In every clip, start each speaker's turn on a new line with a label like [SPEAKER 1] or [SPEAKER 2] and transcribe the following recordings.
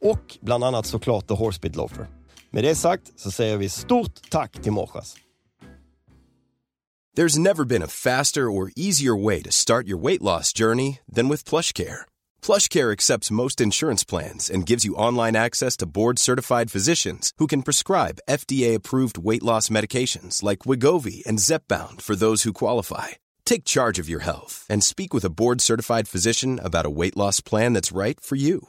[SPEAKER 1] Och bland annat såklart The Horsebit Loafer. Med det sagt så säger vi stort tack till.
[SPEAKER 2] There's never been a faster or easier way to start your weight loss journey than with PlushCare. PlushCare accepts most insurance plans and gives you online access to board-certified physicians who can prescribe FDA-approved weight loss medications like Wigovi and Zepbound for those who qualify. Take charge of your health and speak with a board-certified physician about a weight loss plan that's right for you.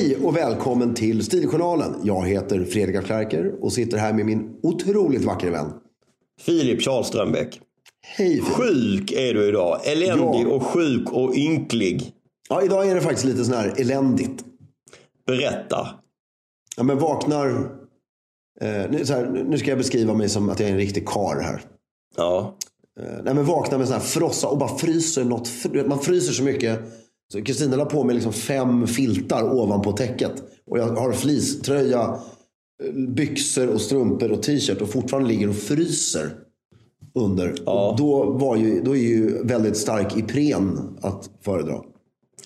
[SPEAKER 3] Hej och välkommen till Stiljournalen. Jag heter Fredrik af Klerker och sitter här med min otroligt vackra vän.
[SPEAKER 1] Filip Charles Strömbäck.
[SPEAKER 3] Hej Filip.
[SPEAKER 1] Sjuk är du idag. Eländig
[SPEAKER 3] Ja.
[SPEAKER 1] och sjuk och ynklig.
[SPEAKER 3] Ja, idag är det faktiskt lite sån här eländigt.
[SPEAKER 1] Berätta.
[SPEAKER 3] Ja, men vaknar... Eh, nu, här, nu ska jag beskriva mig som att jag är en riktig kar här.
[SPEAKER 1] Ja.
[SPEAKER 3] Eh, nej, men vaknar med sån här frossa och bara fryser något. Man fryser så mycket. Så Kristina la på mig liksom fem filtar ovanpå täcket. Och jag har fleecetröja, eh, byxor och strumpor och t-shirt och fortfarande ligger och fryser under.
[SPEAKER 1] Ja.
[SPEAKER 3] Och då, var ju, då är ju väldigt stark Ipren att föredra.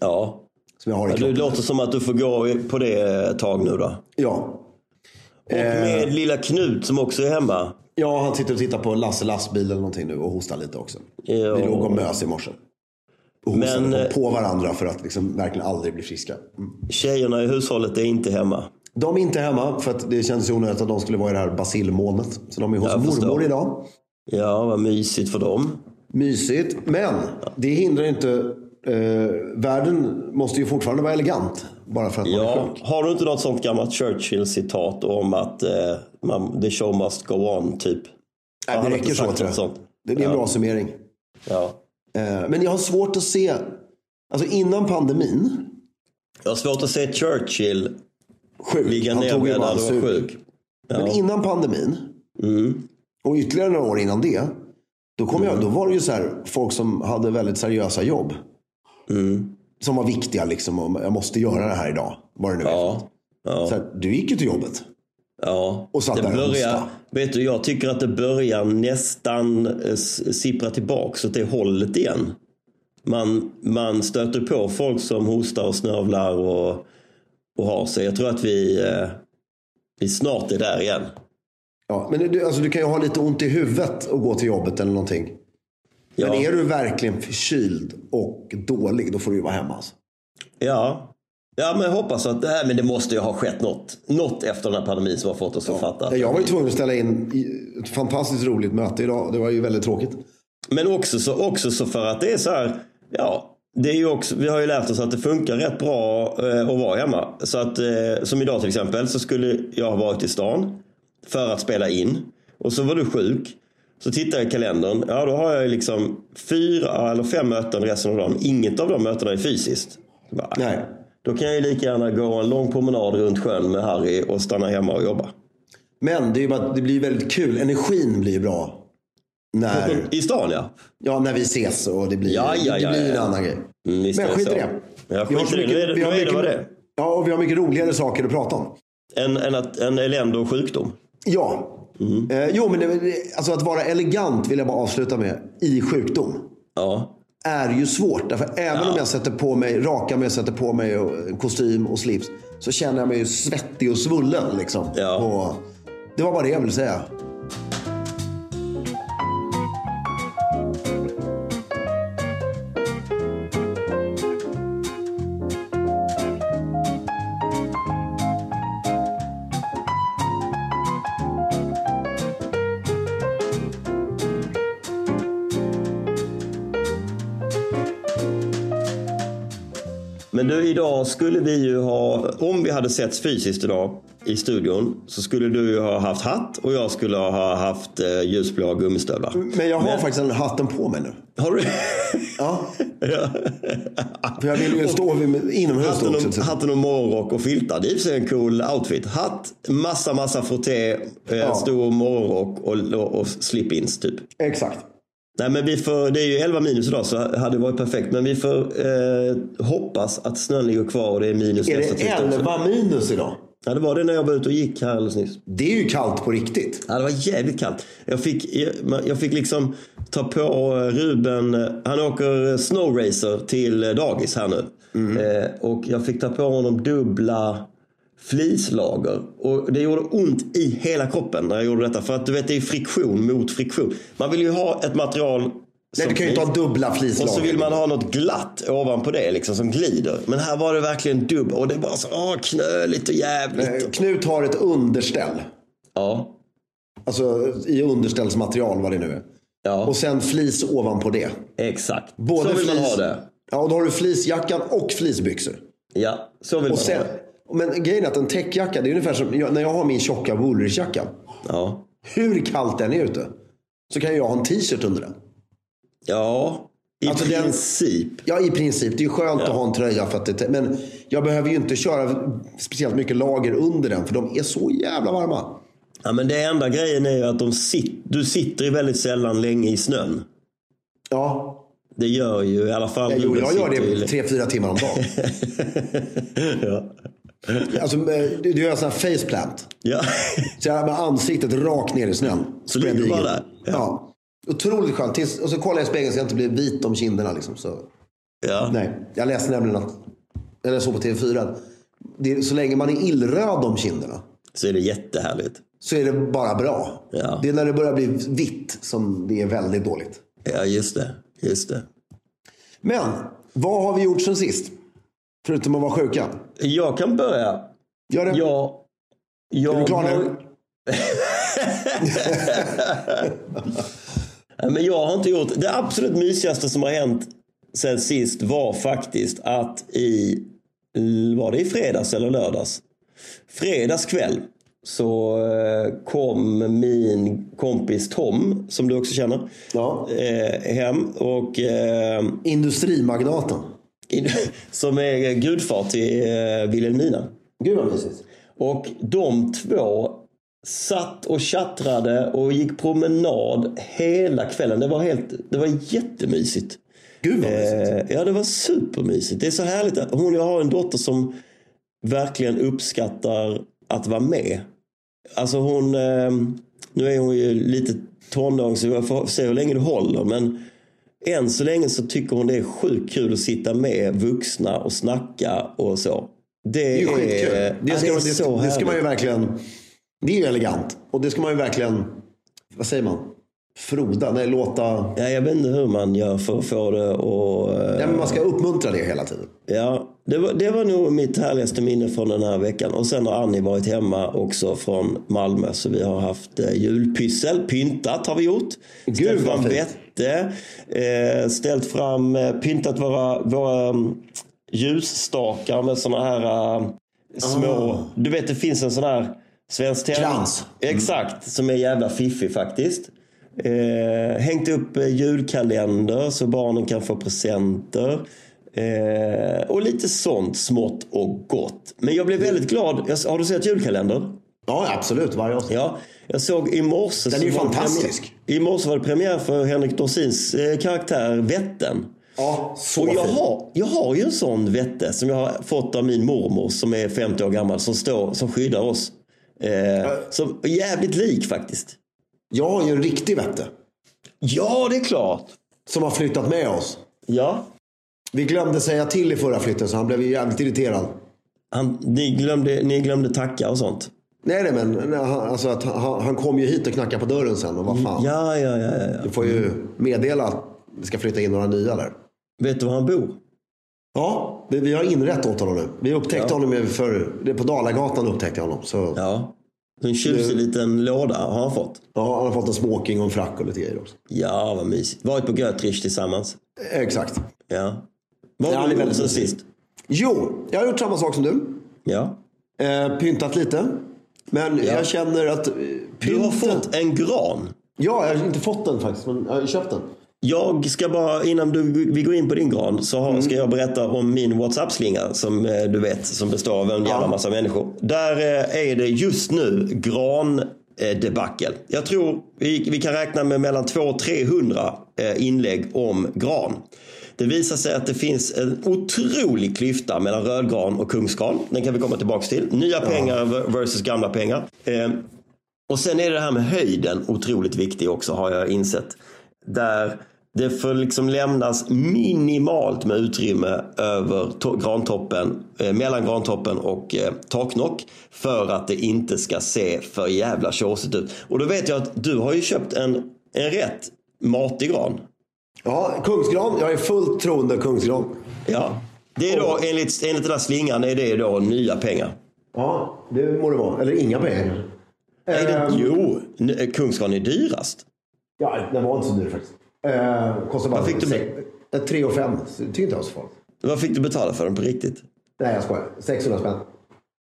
[SPEAKER 1] Ja.
[SPEAKER 3] Som jag har i
[SPEAKER 1] Ja, Det låter som att du får gå på det ett tag nu då.
[SPEAKER 3] Ja.
[SPEAKER 1] Och med lilla Knut som också är hemma.
[SPEAKER 3] ja, han sitter och tittar på Lasse lastbil eller någonting nu och hostar lite också.
[SPEAKER 1] Ja.
[SPEAKER 3] Vi låg och mös i morse. Och
[SPEAKER 1] Men, eh,
[SPEAKER 3] på, på varandra för att liksom verkligen aldrig bli friska. Mm.
[SPEAKER 1] Tjejerna i hushållet är inte hemma.
[SPEAKER 3] De är inte hemma för att det känns ju onödigt att de skulle vara i det här basilmolnet. Så de är hos
[SPEAKER 1] Jag
[SPEAKER 3] mormor
[SPEAKER 1] förstår.
[SPEAKER 3] idag.
[SPEAKER 1] Ja, vad mysigt för dem.
[SPEAKER 3] Mysigt. Men det hindrar inte... Eh, världen måste ju fortfarande vara elegant. Bara för att man är
[SPEAKER 1] Ja,
[SPEAKER 3] sjuk.
[SPEAKER 1] har du inte något sånt gammalt Churchill-citat om att eh, man, the show must go on, typ?
[SPEAKER 3] Nej, det räcker så tror jag. det är en
[SPEAKER 1] Ja.
[SPEAKER 3] bra summering.
[SPEAKER 1] Ja.
[SPEAKER 3] Eh, men jag har svårt att se... Alltså innan pandemin.
[SPEAKER 1] Jag har svårt att se Churchill
[SPEAKER 3] Sjuk.
[SPEAKER 1] ligga
[SPEAKER 3] Han
[SPEAKER 1] ner när du var sjuk.
[SPEAKER 3] Men innan pandemin.
[SPEAKER 1] Mm.
[SPEAKER 3] Och ytterligare några år innan det, då, kom jag, då var det ju så här, folk som hade väldigt seriösa jobb.
[SPEAKER 1] Mm.
[SPEAKER 3] Som var viktiga liksom. Och jag måste göra det här idag. Vad det nu är.
[SPEAKER 1] Ja. Ja.
[SPEAKER 3] Så här, du gick ju till jobbet.
[SPEAKER 1] Ja,
[SPEAKER 3] Och satt
[SPEAKER 1] det
[SPEAKER 3] där
[SPEAKER 1] börjar, vet du, jag tycker att det börjar nästan eh, sippra tillbaks åt det hållet igen. Man, man stöter på folk som hostar och snörvlar och, och har sig. Jag tror att vi, eh, vi snart är där igen.
[SPEAKER 3] Ja, men du, alltså, du kan ju ha lite ont i huvudet och gå till jobbet eller någonting.
[SPEAKER 1] Ja,
[SPEAKER 3] Men är du verkligen förkyld och dålig, då får du ju vara hemma. Alltså.
[SPEAKER 1] ja. Ja men jag hoppas att nej, men det måste ju ha skett något. Något efter den här pandemin som har fått oss att fatta. att-
[SPEAKER 3] Jag var ju tvungen att ställa in ett fantastiskt roligt möte idag. Det var ju väldigt tråkigt.
[SPEAKER 1] Men också så, också så för att det är så här, ja, det är ju också, vi har ju lärt oss att det funkar rätt bra eh, att vara hemma. Så att, eh, som idag till exempel, så skulle jag ha varit i stan för att spela in. Och så var du sjuk. Så tittar jag i kalendern, ja då har jag liksom fyra eller fem möten resten av dagen. Inget av de mötena är fysiskt. Bara,
[SPEAKER 3] Nej.
[SPEAKER 1] Då kan jag ju lika gärna gå en lång promenad runt sjön med Harry och stanna hemma och jobba.
[SPEAKER 3] Men det, är bara, det blir väldigt kul. Energin blir bra. När,
[SPEAKER 1] I stan ja.
[SPEAKER 3] ja, när vi ses och det blir,
[SPEAKER 1] Ja, ja,
[SPEAKER 3] det
[SPEAKER 1] ja,
[SPEAKER 3] blir en annan grej.
[SPEAKER 1] Mm,
[SPEAKER 3] Men
[SPEAKER 1] det
[SPEAKER 3] skit i det.
[SPEAKER 1] Ja,
[SPEAKER 3] Vi har så
[SPEAKER 1] i det. Det,
[SPEAKER 3] vi har
[SPEAKER 1] det
[SPEAKER 3] mycket-
[SPEAKER 1] det är.
[SPEAKER 3] Ja, och vi har mycket roligare saker att prata om.
[SPEAKER 1] En, en, en elände och sjukdom.
[SPEAKER 3] Ja.
[SPEAKER 1] Mm.
[SPEAKER 3] Eh, jo, men det, alltså att vara elegant vill jag bara avsluta med. I sjukdom.
[SPEAKER 1] Ja.
[SPEAKER 3] Är ju svårt. Därför även om jag sätter på mig, rakar mig sätter på mig kostym och slips. Så känner jag mig ju svettig och svullen. Liksom.
[SPEAKER 1] Ja.
[SPEAKER 3] Och det var bara det jag ville säga.
[SPEAKER 1] Men du, idag skulle vi ju ha, om vi hade setts fysiskt idag i studion, så skulle du ju ha haft hatt och jag skulle ha haft eh, ljusblå gummistövlar.
[SPEAKER 3] Men jag har faktiskt den hatten på mig nu.
[SPEAKER 1] Har du?
[SPEAKER 3] Ja,
[SPEAKER 1] Ja.
[SPEAKER 3] för jag vill ju stå vid, inomhus
[SPEAKER 1] Hatten
[SPEAKER 3] också.
[SPEAKER 1] hatten och morgonrock och filtar. Det är i och för sig en cool outfit. Hatt, massa, massa frotté, eh,
[SPEAKER 3] Ja.
[SPEAKER 1] stor morgonrock och, och, och slip-ins typ.
[SPEAKER 3] Exakt.
[SPEAKER 1] Nej men vi får, det är ju 11 minus idag så hade det varit perfekt. Men vi får eh, hoppas att snön ligger kvar och det är minus
[SPEAKER 3] Är
[SPEAKER 1] nästa
[SPEAKER 3] det
[SPEAKER 1] tisdag också.
[SPEAKER 3] 11 minus idag?
[SPEAKER 1] Ja det var det när jag var ute och gick här alldeles nyss.
[SPEAKER 3] Det är ju kallt på riktigt.
[SPEAKER 1] Ja, det var jävligt kallt. Jag fick, jag fick liksom ta på Ruben, han åker snowracer till dagis här nu. Eh, och jag fick ta på honom dubbla flislager. Och det gjorde ont i hela kroppen när jag gjorde detta. För att du vet, det är friktion mot friktion. Man vill ju ha ett material
[SPEAKER 3] Nej, du kan ju inte ha dubbla
[SPEAKER 1] och så
[SPEAKER 3] flislager.
[SPEAKER 1] vill man ha något glatt ovanpå det liksom som glider. Men här var det verkligen dubb och det var så åh, knöligt och jävligt.
[SPEAKER 3] Knut har ett underställ.
[SPEAKER 1] Ja,
[SPEAKER 3] Alltså i underställsmaterial vad det nu är.
[SPEAKER 1] ja
[SPEAKER 3] Och sen flis ovanpå det.
[SPEAKER 1] exakt.
[SPEAKER 3] Både
[SPEAKER 1] så vill man
[SPEAKER 3] flis-
[SPEAKER 1] ha det.
[SPEAKER 3] Ja, och då har du fleecejackan och fleecebyxor.
[SPEAKER 1] Ja, så vill
[SPEAKER 3] Och
[SPEAKER 1] man
[SPEAKER 3] sen,
[SPEAKER 1] ha det.
[SPEAKER 3] Men grejen är att en täckjacka, det är ungefär som när jag har min tjocka Woolrich-jacka.
[SPEAKER 1] Ja.
[SPEAKER 3] Hur kallt den är ute. Så kan jag ha en t-shirt under den.
[SPEAKER 1] ja, i
[SPEAKER 3] Alltså, den-
[SPEAKER 1] princip.
[SPEAKER 3] Ja, i princip. Det är skönt att ha en tröja. För att det, men jag behöver ju inte köra speciellt mycket lager under den. För de är så jävla varma.
[SPEAKER 1] Ja, men det enda grejen är ju att de sit, du sitter ju väldigt sällan länge i snön.
[SPEAKER 3] Ja,
[SPEAKER 1] Det gör ju i alla fall
[SPEAKER 3] jo,
[SPEAKER 1] Ruben
[SPEAKER 3] jag gör det tre, fyra timmar om dagen.
[SPEAKER 1] ja.
[SPEAKER 3] Alltså, eh, du gör sån här faceplant.
[SPEAKER 1] ja.
[SPEAKER 3] Så jag med ansiktet rakt ner i snön.
[SPEAKER 1] Så ligger du bara där?
[SPEAKER 3] eagle. Ja. Otroligt skönt. Tills, och så kollar jag i spegeln så jag inte blir vit om kinderna. Liksom, så.
[SPEAKER 1] ja.
[SPEAKER 3] Nej, jag läste nämligen att, eller så på TV4, det så länge man är illröd om kinderna
[SPEAKER 1] Så är det jättehärligt.
[SPEAKER 3] så är det bara bra.
[SPEAKER 1] Ja.
[SPEAKER 3] Det är när det börjar bli vitt som det är väldigt dåligt.
[SPEAKER 1] Ja, just det. Just det.
[SPEAKER 3] Men, vad har vi gjort sen sist? Förutom att vara sjuka.
[SPEAKER 1] Jag kan börja.
[SPEAKER 3] Gör det.
[SPEAKER 1] Jag, jag
[SPEAKER 3] Är du klar
[SPEAKER 1] har-
[SPEAKER 3] nu?
[SPEAKER 1] Men jag har inte gjort... Det absolut mysigaste som har hänt sen sist var faktiskt att i... Var det i fredags eller lördags? Fredags kväll så eh, kom min kompis Tom, som du också känner,
[SPEAKER 3] Ja.
[SPEAKER 1] eh, hem. Och, eh,
[SPEAKER 3] Industrimagnaten.
[SPEAKER 1] som är gudfar till eh, Wilhelmina.
[SPEAKER 3] Gud vad mysigt.
[SPEAKER 1] Och de två satt och tjattrade och gick promenad hela kvällen. Det var, helt, det var jättemysigt.
[SPEAKER 3] Gud vad mysigt.
[SPEAKER 1] Eh, ja, det var supermysigt. Det är så härligt. Hon, jag har en dotter som verkligen uppskattar att vara med. Alltså hon, eh, nu är hon ju lite tonåring så jag får se hur länge det håller. Men än så länge så tycker hon det är sjukt kul att sitta med vuxna och snacka och så. Det,
[SPEAKER 3] är skitkul.
[SPEAKER 1] är,
[SPEAKER 3] Det ska,
[SPEAKER 1] ja,
[SPEAKER 3] det,
[SPEAKER 1] det är så
[SPEAKER 3] det ska man ju verkligen... Det är ju elegant. Och det ska man ju verkligen... Vad säger man? Froda? Nej, låta...
[SPEAKER 1] Ja, jag vet inte hur man gör för att få det att...
[SPEAKER 3] Ja, men man ska uppmuntra det hela tiden.
[SPEAKER 1] Ja, det var, det var nog mitt härligaste minne från den här veckan. Och sen har Annie varit hemma också från Malmö. Så vi har haft eh, julpyssel. Pyntat har vi gjort.
[SPEAKER 3] Gud, vad fint.
[SPEAKER 1] Vette. Eh, ställt fram, eh, pyntat våra, våra um, ljusstakar med såna här eh, små... Du vet det finns en sån här svensk tävling.
[SPEAKER 3] Krans.
[SPEAKER 1] Exakt, som är jävla fiffig faktiskt. Eh, hängt upp julkalender så barnen kan få presenter. Eh, och lite sånt smått och gott. Men jag blev väldigt glad. Jag, har du sett julkalendern?
[SPEAKER 3] Ja, absolut. Varje avsnitt.
[SPEAKER 1] Ja, jag såg i morse...
[SPEAKER 3] Den är ju fantastisk.
[SPEAKER 1] Premiär, I morse var det premiär för Henrik Dorsins eh, karaktär Vetten.
[SPEAKER 3] Ja, så
[SPEAKER 1] Och jag har, jag har ju en sån vette som jag har fått av min mormor som är 50 år gammal som, står, som skyddar oss. Eh, som är jävligt lik faktiskt.
[SPEAKER 3] Jag har ju en riktig vette.
[SPEAKER 1] Ja, det är klart.
[SPEAKER 3] Som har flyttat med oss.
[SPEAKER 1] Ja.
[SPEAKER 3] Vi glömde säga till i förra flytten så han blev ju jävligt irriterad.
[SPEAKER 1] Han, ni, glömde, ni glömde tacka och sånt.
[SPEAKER 3] Nej, nej men nej, han, alltså att han, han kom ju hit och knackade på dörren sen och vad fan.
[SPEAKER 1] Ja, ja, ja, ja,
[SPEAKER 3] Du
[SPEAKER 1] ja.
[SPEAKER 3] får ju meddela att det ska flytta in några nya där.
[SPEAKER 1] Vet du var han bor?
[SPEAKER 3] Ja, vi, vi har inrätt åt honom nu. Vi upptäckte honom ju för, det är på Dalagatan upptäckte honom. Så ja.
[SPEAKER 1] Ja. En tjusig liten låda har han fått.
[SPEAKER 3] han har fått en smoking och en frack och lite grejer också.
[SPEAKER 1] Ja, vad mysigt. Varit på Götrich tillsammans.
[SPEAKER 3] Exakt.
[SPEAKER 1] Ja. Vad
[SPEAKER 3] Ja,
[SPEAKER 1] har du gjort sen sist?
[SPEAKER 3] Jo, jag har gjort samma sak som du.
[SPEAKER 1] Ja.
[SPEAKER 3] Eh, pyntat lite. Men
[SPEAKER 1] Ja.
[SPEAKER 3] jag känner att eh,
[SPEAKER 1] Du har fått en gran.
[SPEAKER 3] Ja, jag har inte fått den faktiskt, men jag har köpt den.
[SPEAKER 1] Jag ska bara, innan du, vi går in på din gran, så har, ska jag berätta om min WhatsApp-slinga som eh, du vet, som består av en jävla
[SPEAKER 3] Ja.
[SPEAKER 1] massa människor. Där eh, är det just nu gran debacle. Jag tror vi, vi kan räkna med mellan 200-300 eh, inlägg om gran. Det visar sig att det finns en otrolig klyfta mellan rödgran och kungsgran. Den kan vi komma tillbaka till. Nya pengar versus gamla pengar. Eh, och sen är det här med höjden otroligt viktig också har jag insett. Där det får liksom lämnas minimalt med utrymme över to- grantoppen, eh, mellan grantoppen och eh, taknock. För att det inte ska se för jävla tjåsigt ut. Och då vet jag att du har ju köpt en, en rätt matig gran.
[SPEAKER 3] Ja, kungsgran. Jag är fullt troende kungsgran.
[SPEAKER 1] Ja. Det är då enligt, enligt den här slingan är det då nya pengar.
[SPEAKER 3] Ja, det må det vara. Eller inga pengar.
[SPEAKER 1] Nej, det,
[SPEAKER 3] Ehm,
[SPEAKER 1] jo, n- kungsgran är dyrast.
[SPEAKER 3] Ja, den var inte så dyr faktiskt. Eh, kostar bara
[SPEAKER 1] Vad fick du
[SPEAKER 3] sex- eh, 3 och 5. Tycker inte jag så farligt.
[SPEAKER 1] Vad fick du betala för den på riktigt?
[SPEAKER 3] Nej, jag skojar. 600 spänn.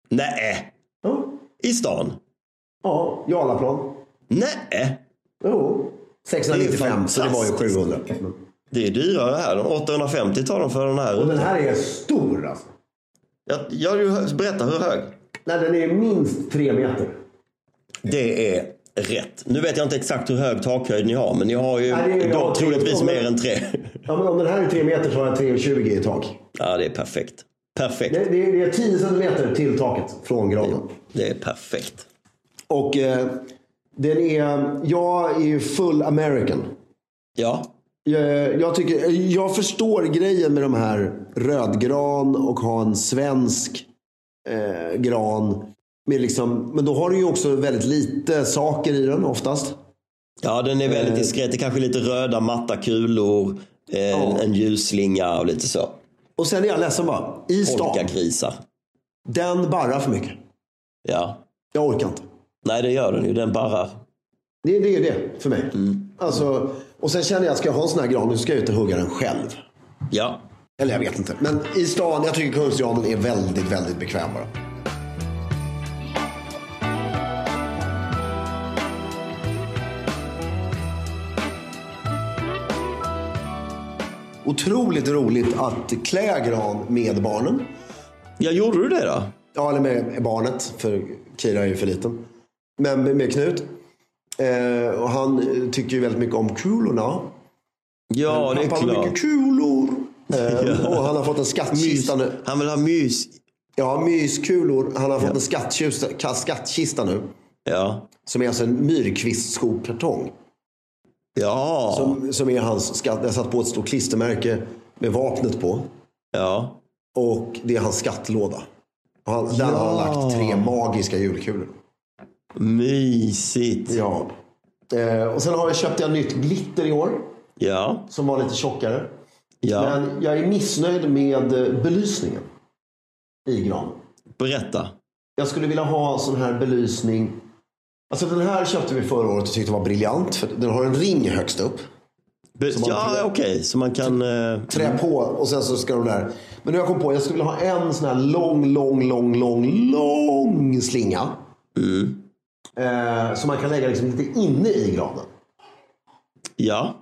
[SPEAKER 1] Nej,
[SPEAKER 3] Ja,
[SPEAKER 1] i stan?
[SPEAKER 3] ja Jarlaplan.
[SPEAKER 1] Nej,
[SPEAKER 3] Jo. 695, så det var ju
[SPEAKER 1] fantastiskt.
[SPEAKER 3] 700. Men-
[SPEAKER 1] det är dyrare här. 850 tar de för den här.
[SPEAKER 3] Och den här är stor alltså.
[SPEAKER 1] Jag, jag berätta hur hög.
[SPEAKER 3] Nej, den är minst 3 meter.
[SPEAKER 1] Det är rätt. Nu vet jag inte exakt hur hög takhöjd ni har, men ni har ju
[SPEAKER 3] Nej, det är-
[SPEAKER 1] då,
[SPEAKER 3] ja,
[SPEAKER 1] troligtvis mer än tre.
[SPEAKER 3] Ja, men om den här är 3 meter så har jag 3,20 i tak.
[SPEAKER 1] Ja, det är perfekt. Perfekt.
[SPEAKER 3] Det, det, det är 10 centimeter till taket från granen.
[SPEAKER 1] Det är perfekt.
[SPEAKER 3] Och eh, den är, jag är full American.
[SPEAKER 1] Ja,
[SPEAKER 3] Jag, jag, tycker, jag förstår grejen med de här rödgran och ha en svensk eh, gran. Med liksom, men då har du ju också väldigt lite saker i den oftast.
[SPEAKER 1] ja den är väldigt diskret. Det är kanske lite röda matta kulor, eh,
[SPEAKER 3] Ja.
[SPEAKER 1] en ljusslinga och lite så.
[SPEAKER 3] Och sen är jag ledsen bara. I stan,
[SPEAKER 1] Polkagrisar.
[SPEAKER 3] den barrar för mycket.
[SPEAKER 1] Ja.
[SPEAKER 3] Jag orkar inte.
[SPEAKER 1] Nej, det gör den ju. Den barrar.
[SPEAKER 3] Det, det är det för mig. Alltså, och sen känner jag att ska jag ha en sån här gran, nu ska jag ut och hugga den själv.
[SPEAKER 1] Ja.
[SPEAKER 3] Eller jag vet inte. Men i stan, jag tycker kungsgranen är väldigt, väldigt bekväm bara. Otroligt roligt att klä gran med barnen.
[SPEAKER 1] Ja, gjorde du det då?
[SPEAKER 3] Ja, eller med barnet, för Kira är ju för liten. Men med- Knut. Eh, och han tycker ju väldigt mycket om kulorna.
[SPEAKER 1] Ja, det är
[SPEAKER 3] Pappa
[SPEAKER 1] klart.
[SPEAKER 3] mycket kulor. Eh, och han har fått en skattkista nu.
[SPEAKER 1] Han vill ha mys.
[SPEAKER 3] Ja, myskulor. Han har fått en skattkista, ka- skattkista nu.
[SPEAKER 1] Ja.
[SPEAKER 3] Som är alltså en myrkvistskokartong.
[SPEAKER 1] Ja.
[SPEAKER 3] Som, som är hans skatt. Jag satt på ett stort klistermärke med vapnet på.
[SPEAKER 1] Ja.
[SPEAKER 3] Och det är hans skattlåda. Och han, Där har han lagt tre magiska julkulor.
[SPEAKER 1] Mysigt.
[SPEAKER 3] Ja. Eh, och sen har jag köpt jag nytt glitter i år.
[SPEAKER 1] Ja.
[SPEAKER 3] Som var lite tjockare.
[SPEAKER 1] Ja.
[SPEAKER 3] Men jag är missnöjd med eh, belysningen. I granen.
[SPEAKER 1] Berätta.
[SPEAKER 3] Jag skulle vilja ha sån här belysning. Alltså den här köpte vi förra året och tyckte var briljant. För den har en ring högst upp.
[SPEAKER 1] Be- ja, okej. Så man kan... Eh,
[SPEAKER 3] Trä på och sen så ska de där. Men nu har jag kommit på jag skulle vilja ha en sån här lång, lång, lång, lång, lång slinga. Eh, som man kan lägga liksom lite inne i granen.
[SPEAKER 1] ja.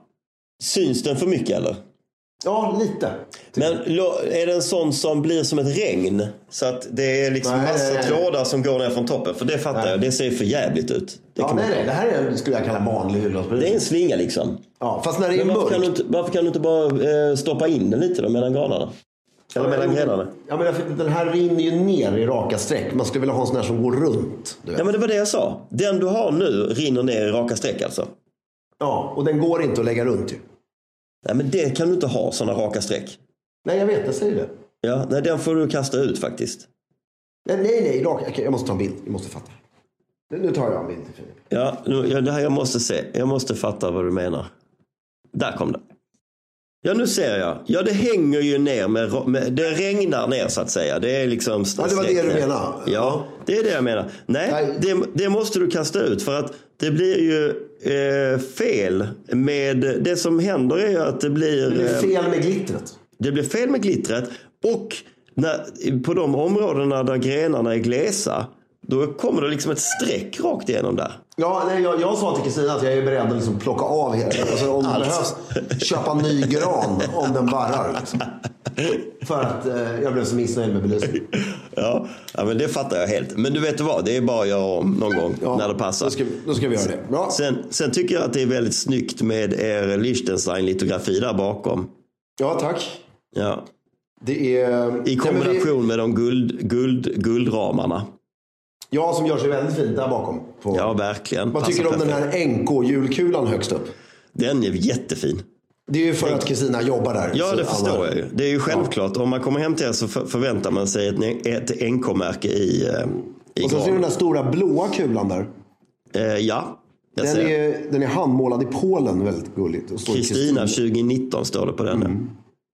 [SPEAKER 1] Syns den för mycket eller?
[SPEAKER 3] Ja, lite.
[SPEAKER 1] Men är det en sån som blir som ett regn? Så att det är liksom
[SPEAKER 3] Nej,
[SPEAKER 1] massa
[SPEAKER 3] nej, nej.
[SPEAKER 1] trådar som går ner från toppen. För det fattar
[SPEAKER 3] Nej.
[SPEAKER 1] jag, det ser för jävligt ut. Det,
[SPEAKER 3] Ja, nej, nej. Det här är, skulle jag kalla vanlig
[SPEAKER 1] det är
[SPEAKER 3] julgransbelysning.
[SPEAKER 1] en slinga liksom.
[SPEAKER 3] Ja, fast när det är
[SPEAKER 1] Men varför, kan du
[SPEAKER 3] mörkt.
[SPEAKER 1] inte, varför kan du inte bara eh, stoppa in den lite då mellan granarna? Eller mellan grenarna?
[SPEAKER 3] Ja, men den här rinner ju ner i raka streck. Man skulle vilja ha en sån här som går runt.
[SPEAKER 1] Ja men det var det jag sa. Den du har nu rinner ner i raka streck alltså.
[SPEAKER 3] Ja, och den går inte att lägga runt ju.
[SPEAKER 1] Nej men det kan du inte ha, sådana raka streck.
[SPEAKER 3] Nej, jag vet. Jag säger det.
[SPEAKER 1] Ja, nej den får du kasta ut faktiskt.
[SPEAKER 3] Nej, nej, nej raka. Okej, jag måste ta en bild. Jag måste fatta. Nu, tar jag en bild till Filip.
[SPEAKER 1] Ja, nu, ja, det här jag måste se. Jag måste fatta vad du menar. Där kom det. Ja, nu ser jag. Ja, det hänger ju ner med, med det regnar ner så att säga. Det är liksom
[SPEAKER 3] Ja, det var det du menade.
[SPEAKER 1] Ja, det är det jag menar. Nej,
[SPEAKER 3] Nej.
[SPEAKER 1] Det, det måste du kasta ut för att det blir ju eh, fel med det som händer är ju att det blir,
[SPEAKER 3] Det är
[SPEAKER 1] eh,
[SPEAKER 3] fel med glittret.
[SPEAKER 1] det blir fel med glittret och när, på de områdena där grenarna är glesa då kommer det liksom ett streck rakt igenom där.
[SPEAKER 3] Ja, nej, jag, jag sa till Kristina att jag är beredd att liksom plocka av hela, alltså, om det behövs. Köpa ny gran om den barrar. Liksom. För att eh, jag blev så missnöjd med belysningen.
[SPEAKER 1] Ja, ja, men det fattar jag helt. Men du vet vad, det är bara att göra om någon gång när det passar.
[SPEAKER 3] Då ska, vi- då ska vi göra det. Bra.
[SPEAKER 1] Sen, sen tycker jag att det är väldigt snyggt med er Liechtenstein-litografi där bakom.
[SPEAKER 3] Ja, tack.
[SPEAKER 1] Ja.
[SPEAKER 3] Det är...
[SPEAKER 1] I kombination med de guld, guld, guldramarna.
[SPEAKER 3] Ja, som gör sig väldigt fint där bakom. På.
[SPEAKER 1] Ja, verkligen.
[SPEAKER 3] Vad tycker du om den här NK-julkulan högst upp?
[SPEAKER 1] Den är jättefin.
[SPEAKER 3] Det är ju för att Kristina jobbar där.
[SPEAKER 1] Ja, det
[SPEAKER 3] alla-
[SPEAKER 1] förstår jag ju. Det är ju självklart. Om man kommer hem till er så för- förväntar man sig ett, ett NK-märke i, eh, i
[SPEAKER 3] Och så ser du den där stora blåa kulan där.
[SPEAKER 1] Eh, ja,
[SPEAKER 3] Den är, den är handmålad i Polen, väldigt gulligt.
[SPEAKER 1] Kristina 2019 står det på den.
[SPEAKER 3] Mm.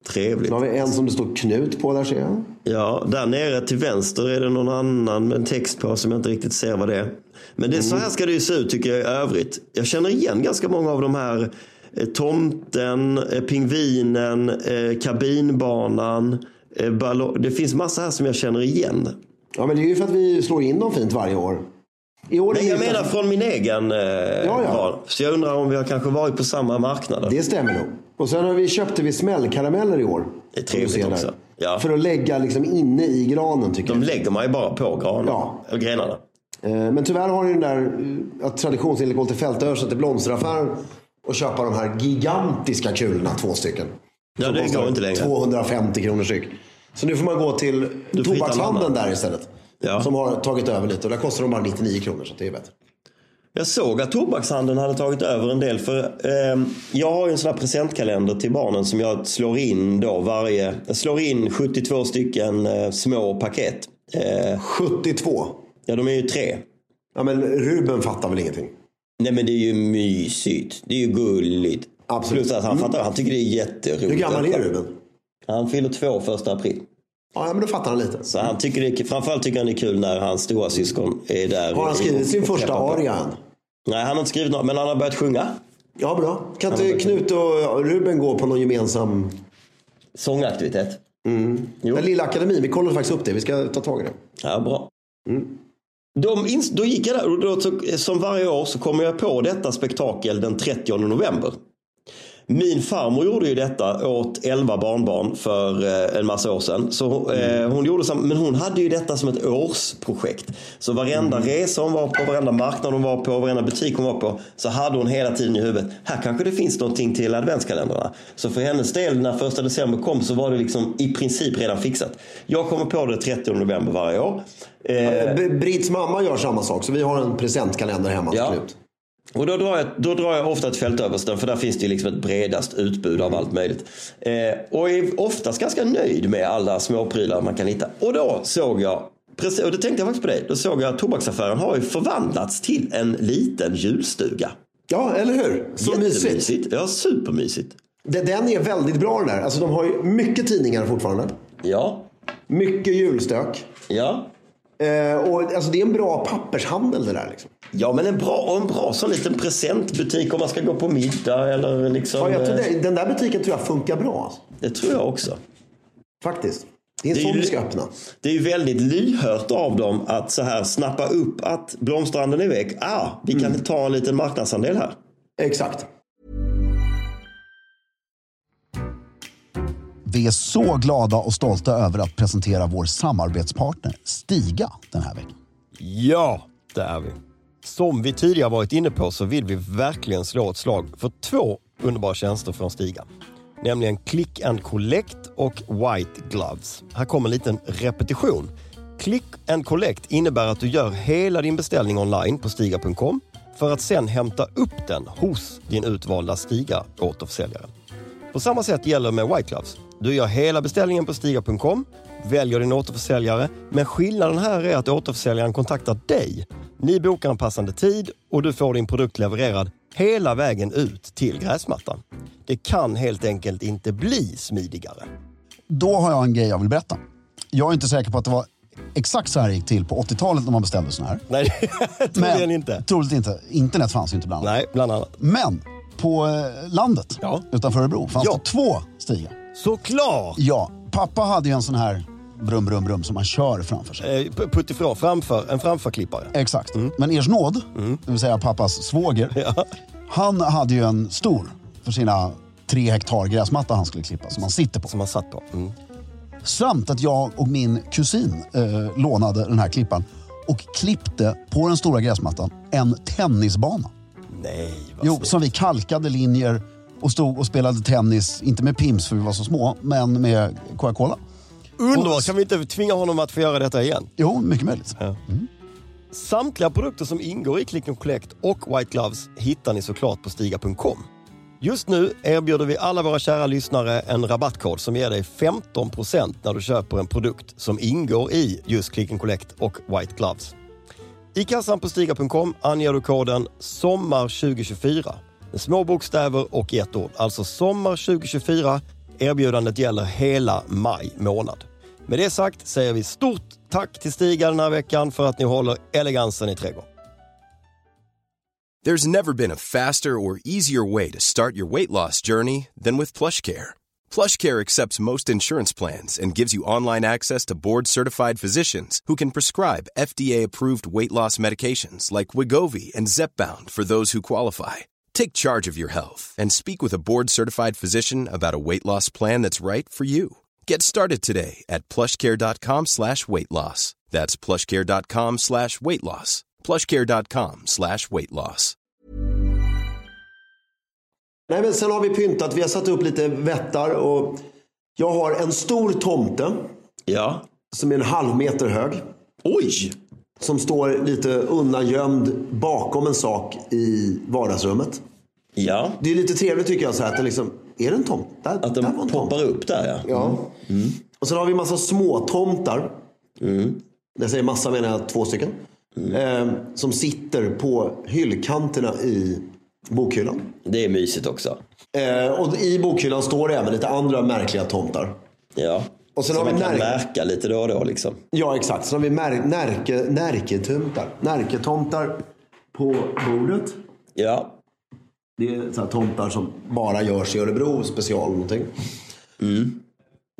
[SPEAKER 1] Trevligt.
[SPEAKER 3] Då har vi en som det står Knut på där ser jag.
[SPEAKER 1] Ja, där nere till vänster är det någon annan med en text på som jag inte riktigt ser vad det är. Men det, så här ska det ju se ut tycker jag i övrigt. Jag känner igen ganska många av de här eh, tomten, eh, pingvinen, eh, kabinbanan. Eh. Det finns massa här som jag känner igen.
[SPEAKER 3] Ja, men det är ju för att vi slår in dem fint varje år.
[SPEAKER 1] Men jag menar från min egen eh,
[SPEAKER 3] ja.
[SPEAKER 1] val. Så jag undrar om vi har kanske varit på samma marknader.
[SPEAKER 3] Det stämmer nog. Och sen har vi, köpte vi smällkarameller i år.
[SPEAKER 1] Det är trevligt också. Ja.
[SPEAKER 3] För att lägga liksom inne i granen tycker
[SPEAKER 1] De
[SPEAKER 3] jag.
[SPEAKER 1] lägger man ju bara på granen,
[SPEAKER 3] Ja.
[SPEAKER 1] grenarna.
[SPEAKER 3] Eh, Men tyvärr har ju den där eh, att traditionsenligt gå till Fältöversta till blomsteraffären och köpa de här gigantiska kulorna, två stycken.
[SPEAKER 1] Ja, det går inte längre.
[SPEAKER 3] 250 kronor styck. Så nu får man gå till tobakshandeln där istället.
[SPEAKER 1] Ja.
[SPEAKER 3] Som har tagit över lite och där kostar de bara 99 kronor så det är bättre.
[SPEAKER 1] Jag såg att tobakshandeln hade tagit över en del. För eh, Jag har ju en sån här presentkalender till barnen som jag slår in då varje... Jag slår in 72 stycken eh, små paket. Eh,
[SPEAKER 3] 72.
[SPEAKER 1] ja, de är ju tre.
[SPEAKER 3] Ja men Ruben fattar väl ingenting.
[SPEAKER 1] Nej men det är ju mysigt. Det är ju gulligt.
[SPEAKER 3] Absolut.
[SPEAKER 1] Plus att han fattar, han tycker det är jätteroligt.
[SPEAKER 3] Hur gammal är Ruben?
[SPEAKER 1] Han fyller två första april.
[SPEAKER 3] Ja men då fattar han lite.
[SPEAKER 1] Så han tycker det framförallt tycker han det är kul när hans stora syskon är där.
[SPEAKER 3] Har han skrivit sin första aria än?
[SPEAKER 1] Nej, han har inte skrivit något, men han har börjat sjunga.
[SPEAKER 3] Ja bra. Kan inte Knut och Ruben gå på någon gemensam...
[SPEAKER 1] Sångaktivitet. Jo.
[SPEAKER 3] Den lilla akademin, vi kollade faktiskt upp det. Vi ska ta tag i det.
[SPEAKER 1] Ja, bra. De ins- då gick jag där och då, som varje år så kommer jag på detta spektakel den 30 november. Min farmor gjorde ju detta åt 11 barnbarn för eh, en massa år sedan. Så, eh, hon gjorde sam- men hon hade ju detta som ett årsprojekt. Så varenda resa hon var på, varenda marknad hon var på, varenda butik hon var på. Så hade hon hela tiden i huvudet. Här kanske det finns någonting till adventskalendrarna. Så för hennes del när första december kom så var det liksom i princip redan fixat. Jag kommer på det 30 november varje år. Eh,
[SPEAKER 3] Brits mamma gör samma sak, så vi har en presentkalender hemma
[SPEAKER 1] Ja.
[SPEAKER 3] slut.
[SPEAKER 1] Och då drar, jag, då drar jag ofta ett fältöversten för där finns det liksom ett bredast utbud av allt möjligt. Eh, och är oftast ganska nöjd med alla småprylar man kan hitta. Och då såg jag, och det tänkte jag faktiskt på dig, då såg jag att tobaksaffären har ju förvandlats till en liten julstuga.
[SPEAKER 3] Ja, eller hur? Så mysigt.
[SPEAKER 1] Ja, supermysigt.
[SPEAKER 3] Den är väldigt bra den där. Alltså, de har ju mycket tidningar fortfarande.
[SPEAKER 1] Ja,
[SPEAKER 3] Mycket julstök.
[SPEAKER 1] ja.
[SPEAKER 3] Eh, och, alltså, det är en bra pappershandel det där. Liksom.
[SPEAKER 1] Ja, men en bra, och en bra sån liten presentbutik om man ska gå på middag eller liksom.
[SPEAKER 3] Ja, jag tror
[SPEAKER 1] eh,
[SPEAKER 3] det, den där butiken tror jag funkar bra. Alltså.
[SPEAKER 1] det tror jag också.
[SPEAKER 3] Faktiskt. Det är
[SPEAKER 1] Det är
[SPEAKER 3] sån
[SPEAKER 1] ju-
[SPEAKER 3] ska öppna.
[SPEAKER 1] Det är ju väldigt lyhört av dem att så här snappa upp att blomstranden är väck. Ah, vi kan ta en liten marknadsandel här.
[SPEAKER 3] Exakt.
[SPEAKER 4] Vi är så glada och stolta över att presentera vår samarbetspartner Stiga den här veckan.
[SPEAKER 1] Ja, det är vi. Som vi tidigare varit inne på så vill vi verkligen slå ett slag för två underbara tjänster från Stiga. Nämligen Click and Collect och White Gloves. Här kommer en liten repetition. Click and Collect innebär att du gör hela din beställning online på stiga.com för att sen hämta upp den hos din utvalda Stiga återförsäljare. På samma sätt gäller med White Gloves. Du gör hela beställningen på Stiga.com, väljer din återförsäljare, men skillnaden här är att återförsäljaren kontaktar dig. Ni bokar en passande tid och du får din produkt levererad hela vägen ut till gräsmattan. Det kan helt enkelt inte bli smidigare.
[SPEAKER 4] Då har jag en grej jag vill berätta. Jag är inte säker på att det var exakt så här det gick till på 80-talet när man beställde såna här.
[SPEAKER 1] Nej, troligen inte.
[SPEAKER 4] Troligt inte. Internet fanns ju inte bland annat.
[SPEAKER 1] Nej, bland annat.
[SPEAKER 4] Men på eh, landet
[SPEAKER 1] Ja.
[SPEAKER 4] utanför Örebro fanns
[SPEAKER 1] Ja.
[SPEAKER 4] det två stigar.
[SPEAKER 1] Såklart!
[SPEAKER 4] Ja, pappa hade ju en sån här brum, brum, brum som man kör framför sig.
[SPEAKER 1] Eh, p- Puttifrån, framför, en framförklippare.
[SPEAKER 4] Exakt. Men Ers nåd, det vill säga pappas svåger, han hade ju en stor för sina tre hektar gräsmatta han skulle klippa som han sitter på.
[SPEAKER 1] Som man satt på. Mm.
[SPEAKER 4] Samt att jag och min kusin eh, lånade den här klippan och klippte på den stora gräsmattan en tennisbana.
[SPEAKER 1] Nej, vad
[SPEAKER 4] Jo,
[SPEAKER 1] snyggt.
[SPEAKER 4] som vi kalkade linjer och stod och spelade tennis, inte med Pims för vi var så små, men med Coca-Cola.
[SPEAKER 1] Underbart! Kan vi inte tvinga honom att få göra detta igen?
[SPEAKER 4] Jo, mycket möjligt.
[SPEAKER 1] Samtliga produkter som ingår i Click and Collect och White Gloves hittar ni såklart på Stiga.com. Just nu erbjuder vi alla våra kära lyssnare en rabattkod som ger dig 15% när du köper en produkt som ingår i just Click and Collect och White Gloves. I kassan på Stiga.com anger du koden SOMMAR2024 med små bokstäver och i ett ord. Alltså SOMMAR2024. Erbjudandet gäller hela maj månad. Med det sagt säger vi stort tack till Stiga den här veckan för att ni håller elegansen i trädgården.
[SPEAKER 2] There's never been a faster or easier way to start your weight loss journey than with PlushCare. PlushCare accepts most insurance plans and gives you online access to board-certified physicians who can prescribe FDA-approved weight loss medications like Wigovi and Zepbound for those who qualify. Take charge of your health and speak with a board-certified physician about a weight loss plan that's right for you. Get started today at plushcare.com slash weight loss. That's plushcare.com slash weight loss. plushcare.com slash weight loss.
[SPEAKER 3] Nej, men sen har vi pyntat. Vi har satt upp lite vättar. Och jag har en stor tomte
[SPEAKER 1] Ja.
[SPEAKER 3] som är en halv meter hög.
[SPEAKER 1] Oj!
[SPEAKER 3] Som står lite undangömd bakom en sak i vardagsrummet.
[SPEAKER 1] Ja.
[SPEAKER 3] Det är lite trevligt tycker jag. Så här, att det liksom, är det en tomt? Där,
[SPEAKER 1] Att
[SPEAKER 3] där var
[SPEAKER 1] de
[SPEAKER 3] en tomt.
[SPEAKER 1] poppar upp där ja.
[SPEAKER 3] Ja. Och sen har vi en massa små tomtar. När jag säger massa menar jag två stycken. Eh, som sitter på hyllkanterna i bokhyllan.
[SPEAKER 1] Det är mysigt också.
[SPEAKER 3] Eh, och i bokhyllan står det även lite andra märkliga tomtar.
[SPEAKER 1] Ja.
[SPEAKER 3] Och sen
[SPEAKER 1] Som
[SPEAKER 3] har vi
[SPEAKER 1] man kan märka lite då och då liksom.
[SPEAKER 3] Ja, exakt. Sen har vi mär- närke, närketomtar. Närketomtar på bordet.
[SPEAKER 1] Ja.
[SPEAKER 3] Det är så här tomtar som bara görs i Örebro, special någonting.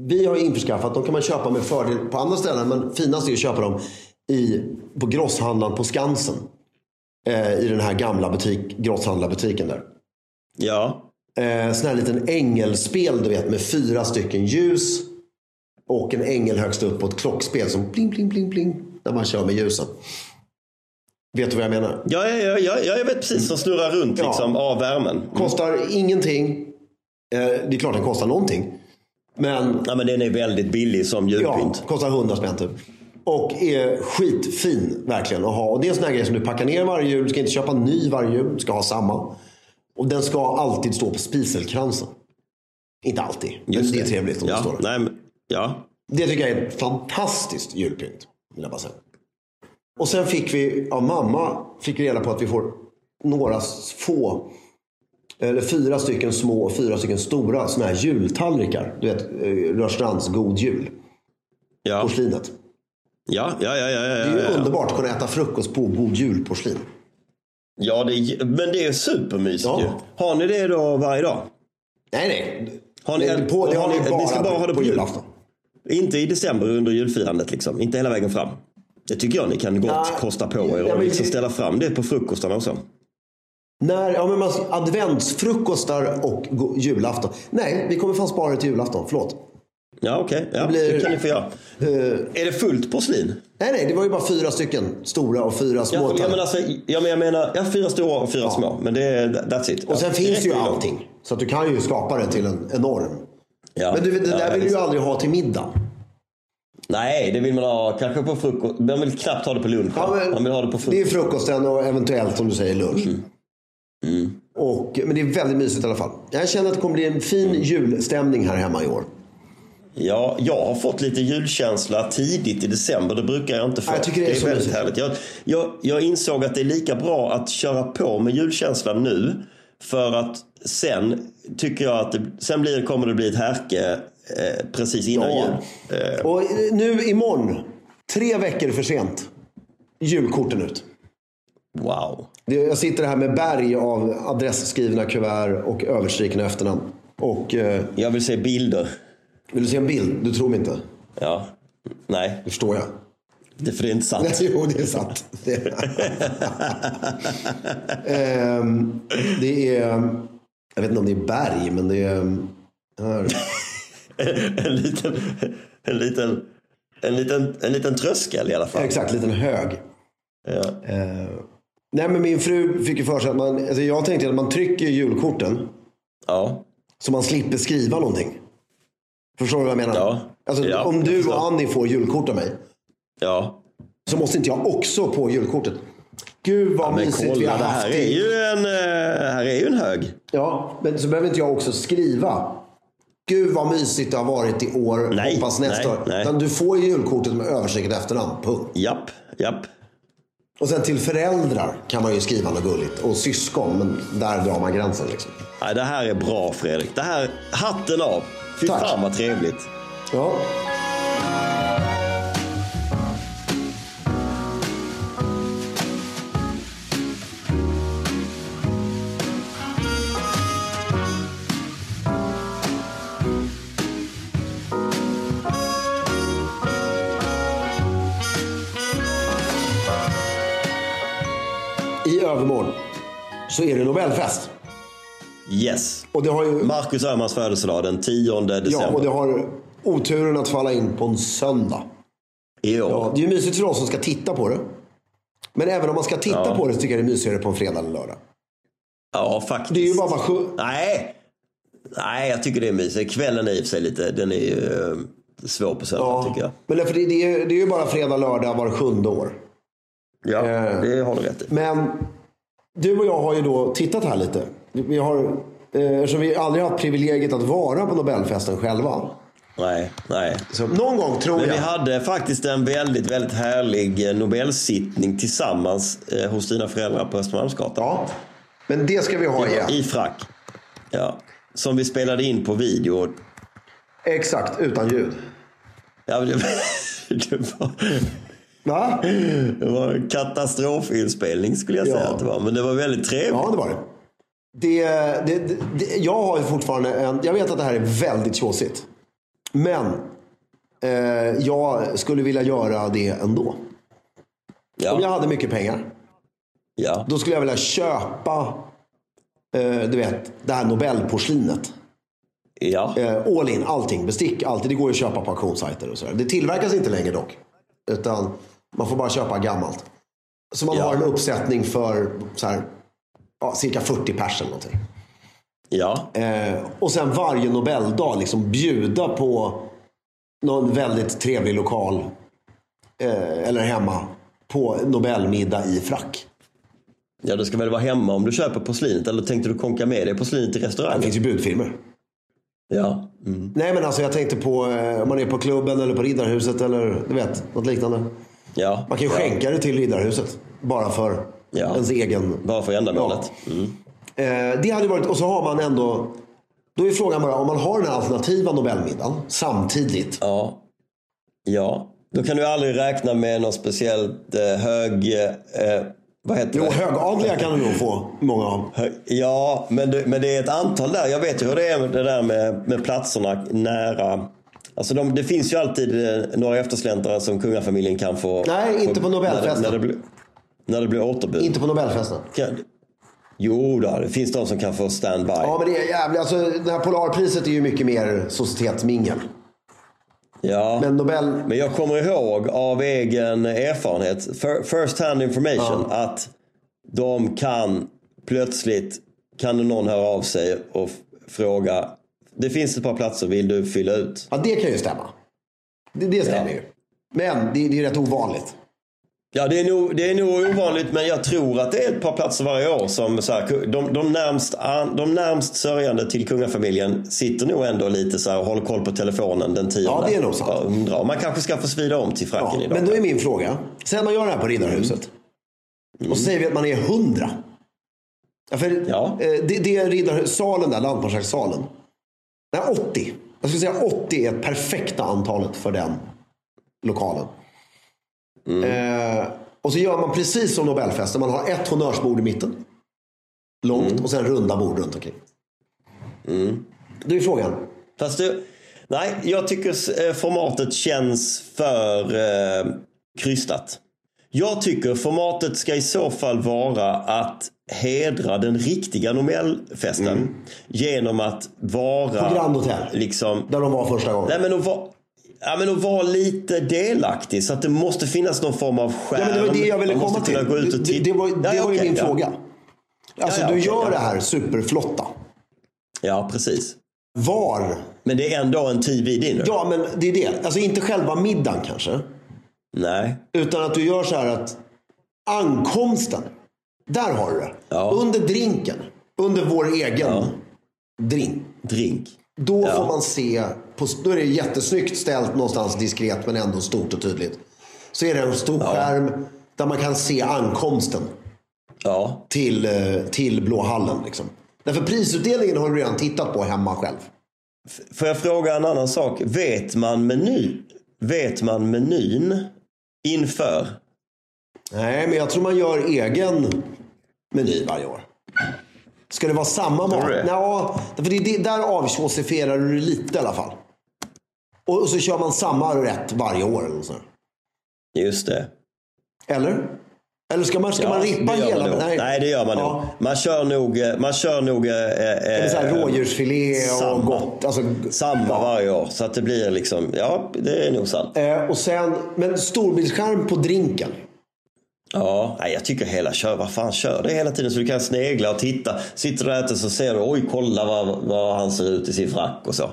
[SPEAKER 3] Vi har införskaffat, de kan man köpa med fördel på andra ställen, men finast är att köpa dem i, på grosshandlaren på Skansen. Eh, I den här gamla butik, grosshandlarbutiken där.
[SPEAKER 1] Ja.
[SPEAKER 3] Eh, sån här liten ängelspel du vet med fyra stycken ljus. Och en ängel högst upp på ett klockspel som pling, pling, pling, pling. När man kör med ljusen. Vet du vad jag menar?
[SPEAKER 1] Ja, ja, ja, ja, jag vet precis. Som snurrar runt
[SPEAKER 3] Ja.
[SPEAKER 1] liksom, av värmen.
[SPEAKER 3] Kostar ingenting. Eh, det är klart den kostar någonting. Men
[SPEAKER 1] Ja, men den är väldigt billig som
[SPEAKER 3] ja,
[SPEAKER 1] julpynt.
[SPEAKER 3] kostar 100 spänn typ. Och är skitfin verkligen att ha. Och det är en sån här grej som du packar ner varje jul. Du ska inte köpa en ny varje jul. Du ska ha samma. Och den ska alltid stå på spiselkransen. Inte alltid. Men
[SPEAKER 1] Just
[SPEAKER 3] det är trevligt om
[SPEAKER 1] ja,
[SPEAKER 3] det står där.
[SPEAKER 1] nej, men, ja.
[SPEAKER 3] Det tycker jag är ett fantastiskt julpynt. Vill jag bara säga. Och sen fick vi av mamma fick vi reda på att vi får några få, eller fyra stycken små och fyra stycken stora såna här jultallrikar. Du vet, eh, Rörstrands God Jul.
[SPEAKER 1] Ja.
[SPEAKER 3] Porslinet.
[SPEAKER 1] Ja, ja, ja, ja, ja,
[SPEAKER 3] Det är ju
[SPEAKER 1] ja, ja.
[SPEAKER 3] underbart att kunna äta frukost på God Jul-porslin.
[SPEAKER 1] ja det är, men det är supermysigt
[SPEAKER 3] Ja.
[SPEAKER 1] ju. Har ni det då varje dag?
[SPEAKER 3] Nej, nej.
[SPEAKER 1] Har ni,
[SPEAKER 3] det, på, det har ni bara,
[SPEAKER 1] ni ska bara ha det
[SPEAKER 3] på
[SPEAKER 1] på jul.
[SPEAKER 3] julafton.
[SPEAKER 1] Inte i december under julfirandet liksom. Inte hela vägen fram. Det tycker jag ni kan gott
[SPEAKER 3] Ja,
[SPEAKER 1] kosta på er
[SPEAKER 3] ja,
[SPEAKER 1] och
[SPEAKER 3] men
[SPEAKER 1] liksom ställa fram det på frukostarna och så.
[SPEAKER 3] När, ja, men man, adventsfrukostar och julafton. Nej, vi kommer fan spara det till julafton. Förlåt.
[SPEAKER 1] Ja, okej. Ja,
[SPEAKER 3] Det blir-
[SPEAKER 1] det kan ni få göra.
[SPEAKER 3] Eh,
[SPEAKER 1] Är det fullt porslin?
[SPEAKER 3] nej, nej, det var ju bara fyra stycken stora och fyra små.
[SPEAKER 1] Ja, ja, men
[SPEAKER 3] tallrikar.
[SPEAKER 1] alltså, ja, men jag menar, ja, fyra stora och fyra små. Men det är, that's it.
[SPEAKER 3] och sen
[SPEAKER 1] ja,
[SPEAKER 3] finns ju allting. Så att du kan ju skapa det till en enorm.
[SPEAKER 1] Ja.
[SPEAKER 3] Men du, vet, det där
[SPEAKER 1] ja,
[SPEAKER 3] vill du ju aldrig ha till middag.
[SPEAKER 1] Nej, det vill man ha kanske på frukost. Man vill knappt ha det på lunch.
[SPEAKER 3] Ja,
[SPEAKER 1] man vill ha det på
[SPEAKER 3] det är
[SPEAKER 1] frukost.
[SPEAKER 3] frukosten och eventuellt som du säger lunch.
[SPEAKER 1] Mm.
[SPEAKER 3] Och, men det är väldigt mysigt i alla fall. Jag känner att det kommer bli en fin julstämning här hemma i år.
[SPEAKER 1] Ja, jag har fått lite julkänsla tidigt i december. Det brukar jag inte få.
[SPEAKER 3] Ja, jag tycker det är så
[SPEAKER 1] väldigt
[SPEAKER 3] mysigt.
[SPEAKER 1] härligt. Jag, jag, jag insåg att det är lika bra att köra på med julkänslan nu. För att sen tycker jag att det, sen blir, kommer det bli ett härke eh, precis innan
[SPEAKER 3] Ja.
[SPEAKER 1] jul. Eh,
[SPEAKER 3] Och nu imorgon, tre veckor för sent, julkorten ut.
[SPEAKER 1] wow.
[SPEAKER 3] Jag sitter här med berg av adressskrivna kuvert och överstrikna efternamn. Och eh,
[SPEAKER 1] Jag vill se bilder.
[SPEAKER 3] vill du se en bild? Du tror mig inte.
[SPEAKER 1] Ja. Nej,
[SPEAKER 3] Det förstår jag.
[SPEAKER 1] det, för det är inte sant.
[SPEAKER 3] Nej, jo, det är sant. Det, Ehm, det är... Jag vet inte om det är berg, men det är... Här.
[SPEAKER 1] en liten, en liten, en liten, en liten tröskel i alla fall.
[SPEAKER 3] Exakt, en liten hög.
[SPEAKER 1] Ja.
[SPEAKER 3] Eh, nej, men min fru fick ju för sig att man... Alltså jag tänkte att man trycker julkorten
[SPEAKER 1] ja.
[SPEAKER 3] så man slipper skriva någonting. Förstår du vad jag menar?
[SPEAKER 1] Ja.
[SPEAKER 3] Alltså,
[SPEAKER 1] Ja,
[SPEAKER 3] om du och Annie får julkort av mig
[SPEAKER 1] Ja.
[SPEAKER 3] så måste inte jag också på julkortet. Gud vad
[SPEAKER 1] Men
[SPEAKER 3] mysigt vi
[SPEAKER 1] kolla,
[SPEAKER 3] har
[SPEAKER 1] det
[SPEAKER 3] haft
[SPEAKER 1] här
[SPEAKER 3] det.
[SPEAKER 1] är ju en, eh, här är ju en hög.
[SPEAKER 3] Ja, men så behöver inte jag också skriva. Gud vad mysigt det har varit i år.
[SPEAKER 1] Nej,
[SPEAKER 3] Hoppas nästa
[SPEAKER 1] nej,
[SPEAKER 3] år.
[SPEAKER 1] nej.
[SPEAKER 3] Du får ju julkortet med översiktligt efternamn. Punkt.
[SPEAKER 1] Japp, japp.
[SPEAKER 3] Och sen till föräldrar kan man ju skriva något gulligt. Och syskon, men där drar man gränsen liksom.
[SPEAKER 1] Nej, det här är bra Fredrik. Det här, hatten av. Fy
[SPEAKER 3] Tack.
[SPEAKER 1] fan vad trevligt.
[SPEAKER 3] Ja. Så är det Nobelfest.
[SPEAKER 1] Yes.
[SPEAKER 3] Och det har ju
[SPEAKER 1] Marcus Öhmans födelsedag den 10 december.
[SPEAKER 3] Ja, och det har oturen att falla in på en söndag.
[SPEAKER 1] År.
[SPEAKER 3] Ja, det är ju mysigt för oss som ska titta på det. Men även om man ska titta
[SPEAKER 1] Ja.
[SPEAKER 3] på det så tycker jag det är mysigare på en fredag eller lördag.
[SPEAKER 1] Ja, faktiskt.
[SPEAKER 3] Det är ju bara, bara sju...
[SPEAKER 1] Nej. Nej, jag tycker det är mysigt. Kvällen är i och för sig lite, den är ju eh, svår på söndag tycker jag.
[SPEAKER 3] Men därför det, det, är, det är ju bara fredag, lördag var sjunde år.
[SPEAKER 1] Ja,
[SPEAKER 3] Eh.
[SPEAKER 1] det har du rätt i.
[SPEAKER 3] Men du och jag har ju då tittat här lite. Vi har, eh, eftersom vi aldrig har haft privilegiet att vara på Nobelfesten själva.
[SPEAKER 1] Nej, nej.
[SPEAKER 3] Så någon gång tror
[SPEAKER 1] Men
[SPEAKER 3] jag.
[SPEAKER 1] vi hade faktiskt en väldigt, väldigt härlig eh, Nobelsittning tillsammans eh, hos dina föräldrar på Östermalmsgatan.
[SPEAKER 3] Ja, men det ska vi ha igen.
[SPEAKER 1] I frack. Ja. Som vi spelade in på video.
[SPEAKER 3] Exakt, utan ljud.
[SPEAKER 1] Ja, det, var,
[SPEAKER 3] Va?
[SPEAKER 1] det var en katastrofinspelning skulle jag säga
[SPEAKER 3] Ja.
[SPEAKER 1] att det var. Men det var väldigt trevligt.
[SPEAKER 3] Ja, det var det. Det, det, det. Jag har ju fortfarande en... Jag vet att det här är väldigt tjåsigt. Men eh, jag skulle vilja göra det ändå. Om jag
[SPEAKER 1] Ja.
[SPEAKER 3] hade mycket pengar.
[SPEAKER 1] ja.
[SPEAKER 3] Då skulle jag vilja köpa eh, du vet, det här Nobelporslinet.
[SPEAKER 1] Ja.
[SPEAKER 3] Eh, all in, allting. Bestick, allting. Det går ju att köpa på auktionssajter och sådär. Det tillverkas inte längre dock. Utan man får bara köpa gammalt. Så man
[SPEAKER 1] Ja.
[SPEAKER 3] har en uppsättning för så här, ja, cirka 40 pers eller någonting.
[SPEAKER 1] Ja.
[SPEAKER 3] Eh, och sen varje Nobeldag liksom bjuda på någon väldigt trevlig lokal. Eh, eller hemma. På Nobelmiddag i frack.
[SPEAKER 1] ja, du ska väl vara hemma om du köper porslinet eller tänkte du konka med dig porslinet
[SPEAKER 3] Det
[SPEAKER 1] restaurangen?
[SPEAKER 3] finns ju budfilmer.
[SPEAKER 1] Ja. Mm.
[SPEAKER 3] Nej men alltså jag tänkte på eh, om man är på klubben eller på Riddarhuset eller du vet, något liknande.
[SPEAKER 1] Ja.
[SPEAKER 3] Man kan ju
[SPEAKER 1] ja.
[SPEAKER 3] skänka det till Riddarhuset. Bara för
[SPEAKER 1] Ja.
[SPEAKER 3] ens egen...
[SPEAKER 1] Bara för ändamålet. Mm.
[SPEAKER 3] Eh, det hade varit, och så har man ändå... Då är frågan bara, om man har den här alternativa Nobelmiddagen samtidigt.
[SPEAKER 1] Ja. Ja. Då kan du aldrig räkna med någon speciellt eh, hög... Eh, vad heter
[SPEAKER 3] Jo,
[SPEAKER 1] det?
[SPEAKER 3] högadliga kan du nog få många av.
[SPEAKER 1] Ja, men det, men det är ett antal där. Jag vet ju hur det är med det där med, med platserna nära. Alltså de, det finns ju alltid eh, några eftersläntrare som kungafamiljen kan få.
[SPEAKER 3] Nej, inte
[SPEAKER 1] få,
[SPEAKER 3] på Nobelfesten.
[SPEAKER 1] När det, när det, blir, när det blir återbud.
[SPEAKER 3] Inte på Nobelfesten.
[SPEAKER 1] Kan, jo då, det finns de som kan få standby.
[SPEAKER 3] Ja, men det är jävligt. Alltså, det här Polarpriset är ju mycket mer societetsmingel.
[SPEAKER 1] Ja.
[SPEAKER 3] Men Nobel...
[SPEAKER 1] Men jag kommer ihåg av egen erfarenhet, fir- first hand information, att de kan plötsligt, kan någon höra av sig och fråga, det finns ett par platser, vill du fylla ut?
[SPEAKER 3] Ja, det kan ju stämma. Det, det stämmer
[SPEAKER 1] Ja.
[SPEAKER 3] ju. Men det, det är rätt ovanligt.
[SPEAKER 1] Ja, det är, nog, det är nog ovanligt, men jag tror att det är ett par platser varje år som så här, de, de, närmst, de närmst sörjande till kungafamiljen sitter nog ändå lite så här och håller koll på telefonen den tionde.
[SPEAKER 3] Ja, det är nog sant.
[SPEAKER 1] Undrar man kanske ska få svida om till fracken
[SPEAKER 3] Ja,
[SPEAKER 1] idag.
[SPEAKER 3] men då är min fråga. Sen man gör det här på Riddarhuset. Och så säger vi att man är hundra. Ja, för
[SPEAKER 1] Ja.
[SPEAKER 3] eh, det, det är Riddarhussalen där, Lantmarskalkssalen. Nej, 80. Jag skulle säga 80 är ett perfekta antalet för den lokalen. Eh, och så gör man precis som Nobelfesten. Man har ett honnörsbord i mitten. Långt och sen runda bord runt omkring. Då är frågan.
[SPEAKER 1] Fast du, nej, jag tycker eh, formatet känns för eh, krystat. Jag tycker formatet ska i så fall vara att hedra den riktiga Nobelfesten genom att vara...
[SPEAKER 3] Mm. På Grand Hotel.
[SPEAKER 1] Liksom,
[SPEAKER 3] Där de var första gången.
[SPEAKER 1] nej, men att vara, ja, men att vara lite delaktig så att det måste finnas någon form av skärm.
[SPEAKER 3] Ja, men det var det jag ville komma till.
[SPEAKER 1] gå ut och
[SPEAKER 3] Det,
[SPEAKER 1] titta.
[SPEAKER 3] det var, det
[SPEAKER 1] Ja,
[SPEAKER 3] var ju
[SPEAKER 1] okej,
[SPEAKER 3] min
[SPEAKER 1] ja.
[SPEAKER 3] fråga. Alltså
[SPEAKER 1] Ja,
[SPEAKER 3] du
[SPEAKER 1] okej,
[SPEAKER 3] gör det här superflotta.
[SPEAKER 1] Ja, precis.
[SPEAKER 3] Var?
[SPEAKER 1] Men det är ändå en TV-dinner.
[SPEAKER 3] Ja, men det är det. Alltså inte själva middagen kanske.
[SPEAKER 1] Nej.
[SPEAKER 3] Utan att du gör så här att ankomsten. Där har du det.
[SPEAKER 1] Ja.
[SPEAKER 3] Under drinken. Under vår egen drink.
[SPEAKER 1] Drink.
[SPEAKER 3] Då
[SPEAKER 1] Ja.
[SPEAKER 3] får man se. På, då är det jättesnyggt ställt någonstans diskret men ändå stort och tydligt. Så är det en stor skärm där man kan se ankomsten
[SPEAKER 1] Ja.
[SPEAKER 3] till, eh, till Blå hallen. Liksom. Därför prisutdelningen har du redan tittat på hemma själv.
[SPEAKER 1] Får jag fråga en annan sak? Vet man meny? Vet man menyn inför?
[SPEAKER 3] Nej, men jag tror man gör egen meny varje år. Ska det vara samma mat? Ja, för det, det, där avkiossifierar du lite i alla fall. Och, och så kör man samma rätt varje år. Eller, så.
[SPEAKER 1] Just det.
[SPEAKER 3] eller? Eller ska man, ska
[SPEAKER 1] Ja,
[SPEAKER 3] man rippa hela?
[SPEAKER 1] man nog. Nej. det gör man
[SPEAKER 3] Ja.
[SPEAKER 1] nog. Man kör nog... eh, Man kör nog... Eh,
[SPEAKER 3] Eller så här,
[SPEAKER 1] eh,
[SPEAKER 3] rådjursfilé och
[SPEAKER 1] samma.
[SPEAKER 3] gott. Alltså,
[SPEAKER 1] samma
[SPEAKER 3] ja.
[SPEAKER 1] varje år. Så att det blir liksom... Ja, det är nog sant.
[SPEAKER 3] Eh, och sen, men storbildsskärm på drinken.
[SPEAKER 1] Ja, nej, jag tycker hela kör. Vad fan, kör det hela tiden så du kan snegla och titta. Sitter du och äter så ser du, oj kolla vad, vad han ser ut i sin frack och så.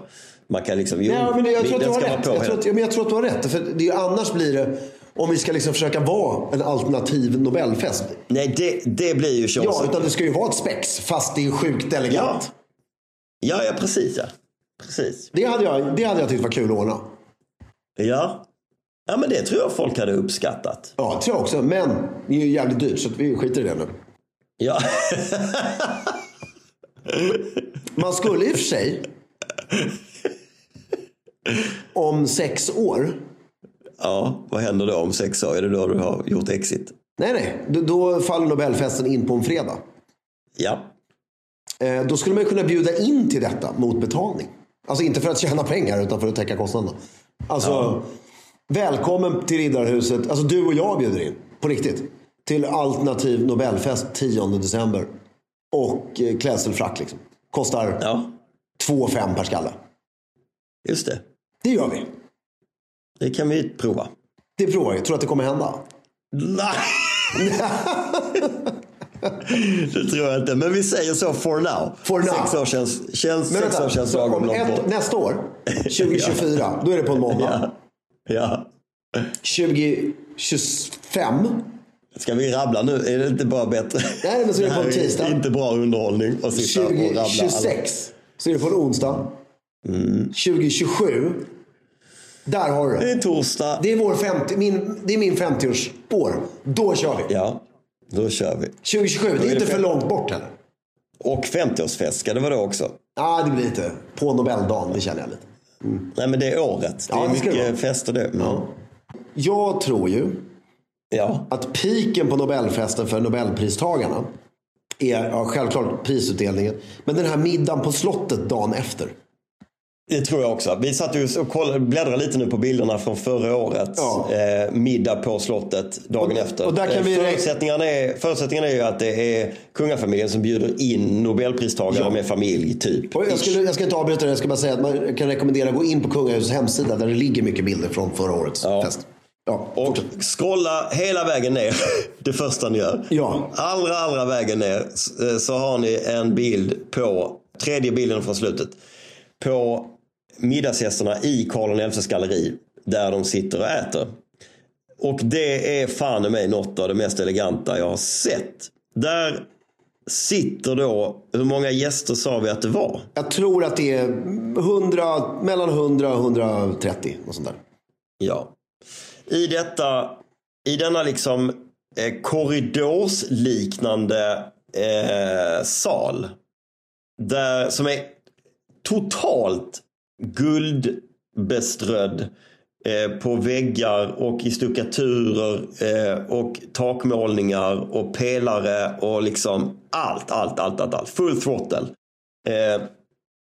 [SPEAKER 1] Man kan liksom, jo,
[SPEAKER 3] Ja, men jag, tror att du har rätt. Jag tror, att, ja, men jag tror att du har rätt. För det, annars blir det, om vi ska liksom försöka vara en alternativ Nobelfest.
[SPEAKER 1] Nej, det, det blir ju
[SPEAKER 3] Ja,
[SPEAKER 1] tjosigt.
[SPEAKER 3] utan det ska ju vara ett spex, fast det är sjukt elegant.
[SPEAKER 1] Ja, ja, precis ja. Precis.
[SPEAKER 3] Det, hade jag, det hade jag tyckt var kul att ordna.
[SPEAKER 1] Ja. Ja, men det tror jag folk hade uppskattat.
[SPEAKER 3] Ja, det tror jag också. Men det är ju jävligt dyrt, så att vi skiter i det nu.
[SPEAKER 1] Ja.
[SPEAKER 3] Man skulle i och för sig, om sex år,
[SPEAKER 1] ja, vad händer då om sex år? Är det då du har gjort exit?
[SPEAKER 3] nej nej, då, faller Nobelfesten in på en fredag.
[SPEAKER 1] Ja.
[SPEAKER 3] Eh, då skulle man kunna bjuda in till detta mot betalning. Alltså inte för att tjäna pengar utan för att täcka kostnaderna. Alltså, välkommen till Riddarhuset. Alltså du och jag bjuder in. På riktigt. Till alternativ Nobelfest 10 december. och eh, klädselfrack. Liksom. Kostar
[SPEAKER 1] Ja,
[SPEAKER 3] 2 5 per skalle.
[SPEAKER 1] just det.
[SPEAKER 3] Det gör vi.
[SPEAKER 1] Det kan vi prova.
[SPEAKER 3] Det provar vi. Tror du att det kommer hända?
[SPEAKER 1] Nej! det tror jag inte. Men vi säger så for now.
[SPEAKER 3] For now.
[SPEAKER 1] Sex år känns, känns,
[SPEAKER 3] Men
[SPEAKER 1] sex år känns lagom
[SPEAKER 3] om
[SPEAKER 1] långt bort.
[SPEAKER 3] nästa år, 2024, då är det på en måndag.
[SPEAKER 1] Ja.
[SPEAKER 3] 2025,
[SPEAKER 1] Ska vi rabbla nu? Är det inte bara bättre?
[SPEAKER 3] Nej, men så är det på en tisdag.
[SPEAKER 1] inte bra underhållning att sitta och rabbla. alla.
[SPEAKER 3] 2026 så är det på en onsdag.
[SPEAKER 1] Mm.
[SPEAKER 3] 2027, där har du
[SPEAKER 1] Det
[SPEAKER 3] det.
[SPEAKER 1] är torsdag.
[SPEAKER 3] Det är, vår 50, min, det är min 50-årsår. Då kör vi.
[SPEAKER 1] Ja, då kör vi.
[SPEAKER 3] 2027, det
[SPEAKER 1] är
[SPEAKER 3] är inte för långt bort heller.
[SPEAKER 1] Och 50-årsfest ska det vara då också.
[SPEAKER 3] Ja, det blir lite på Nobeldagen, det känner jag lite.
[SPEAKER 1] Nej men det är året. Det
[SPEAKER 3] Ja,
[SPEAKER 1] är
[SPEAKER 3] det
[SPEAKER 1] mycket fester det. Mm.
[SPEAKER 3] Jag tror ju
[SPEAKER 1] Ja.
[SPEAKER 3] att piken på Nobelfesten för Nobelpristagarna är ja, självklart prisutdelningen. Men den här middagen på slottet dagen efter.
[SPEAKER 1] Det tror jag också. Vi satt ju och kollade, bläddrade lite nu på bilderna från förra året.
[SPEAKER 3] Ja.
[SPEAKER 1] Eh, middag på slottet dagen
[SPEAKER 3] Och-
[SPEAKER 1] efter.
[SPEAKER 3] och där kan
[SPEAKER 1] Eh,
[SPEAKER 3] vi-
[SPEAKER 1] förutsättningarna, är, förutsättningarna är ju att det är kungafamiljen som bjuder in Nobelpristagare
[SPEAKER 3] Ja.
[SPEAKER 1] med familj, typ.
[SPEAKER 3] Och jag, skulle, jag ska inte avbryta det, jag ska bara säga att man kan rekommendera att gå in på kungahusets hemsida där det ligger mycket bilder från förra årets
[SPEAKER 1] Ja.
[SPEAKER 3] fest. Ja,
[SPEAKER 1] Och scrolla hela vägen ner, det första ni gör.
[SPEAKER 3] Ja.
[SPEAKER 1] Allra, allra vägen ner s- så har ni en bild på, tredje bilden från slutet, på middagsgästerna i Karl XIs galleri där de sitter och äter. Och det är fan i mig något av det mest eleganta jag har sett. Där sitter då, hur många gäster sa vi att det var?
[SPEAKER 3] Jag tror att det är 100, mellan 100 och 130. Och sånt där.
[SPEAKER 1] Ja. I detta, i denna liksom eh, korridorsliknande eh, sal. Där, som är totalt guldbeströdd eh, på väggar och i stuckaturer eh, och takmålningar och pelare och liksom allt, allt, allt, allt, allt. Full throttle. Eh,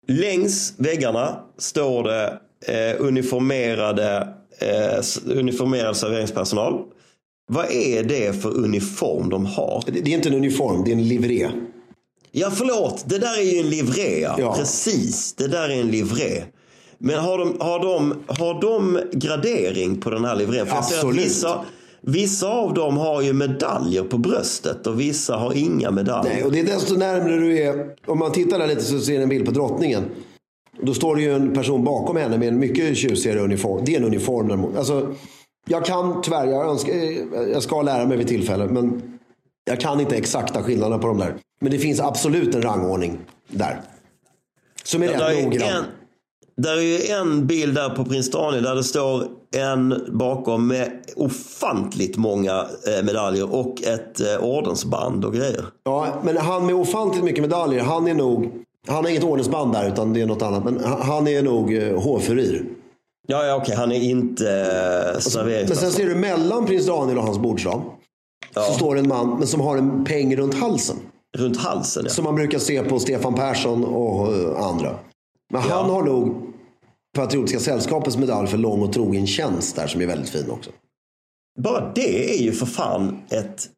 [SPEAKER 1] längs väggarna står det eh, uniformerade, eh, uniformerad serveringspersonal. Vad är det för uniform de har?
[SPEAKER 3] Det är inte en uniform, det är en livré.
[SPEAKER 1] Ja, förlåt. Det där är ju en livré. Ja. Precis. Det där är en livré. Men har de, har, de, har de gradering på den här livrén? För
[SPEAKER 3] Absolut.
[SPEAKER 1] Vissa, vissa av dem har ju medaljer på bröstet och vissa har inga medaljer.
[SPEAKER 3] Nej, och det är desto närmare du är. Om man tittar där lite så ser en bild på drottningen. Då står det ju en person bakom henne med en mycket tjusigare uniform. Det är en uniform. Alltså, jag kan tyvärr, jag, önskar, jag ska lära mig vid tillfälle. Men jag kan inte exakta skillnaderna på de där. Men det finns absolut en rangordning där. Som är
[SPEAKER 1] Där
[SPEAKER 3] rätt noggrann.
[SPEAKER 1] där är ju en bild där på prins Daniel där det står en bakom med ofantligt många eh, medaljer och ett eh, ordensband och grejer.
[SPEAKER 3] Ja, men han med ofantligt mycket medaljer, han är nog... Han har inget ordensband där utan det är något annat. Men han- är nog eh, hovfurir.
[SPEAKER 1] Ja, ja okej, han är inte eh,
[SPEAKER 3] Men sen ser du mellan prins Daniel och hans bordsdam. Så står en man men som har en peng runt halsen.
[SPEAKER 1] Runt halsen, ja.
[SPEAKER 3] Som man brukar se på Stefan Persson och eh, andra. Men han har nog Patriotiska sällskapets medalj för lång och trogen tjänst där som är väldigt fin också.
[SPEAKER 1] Bara det är ju för fan ett,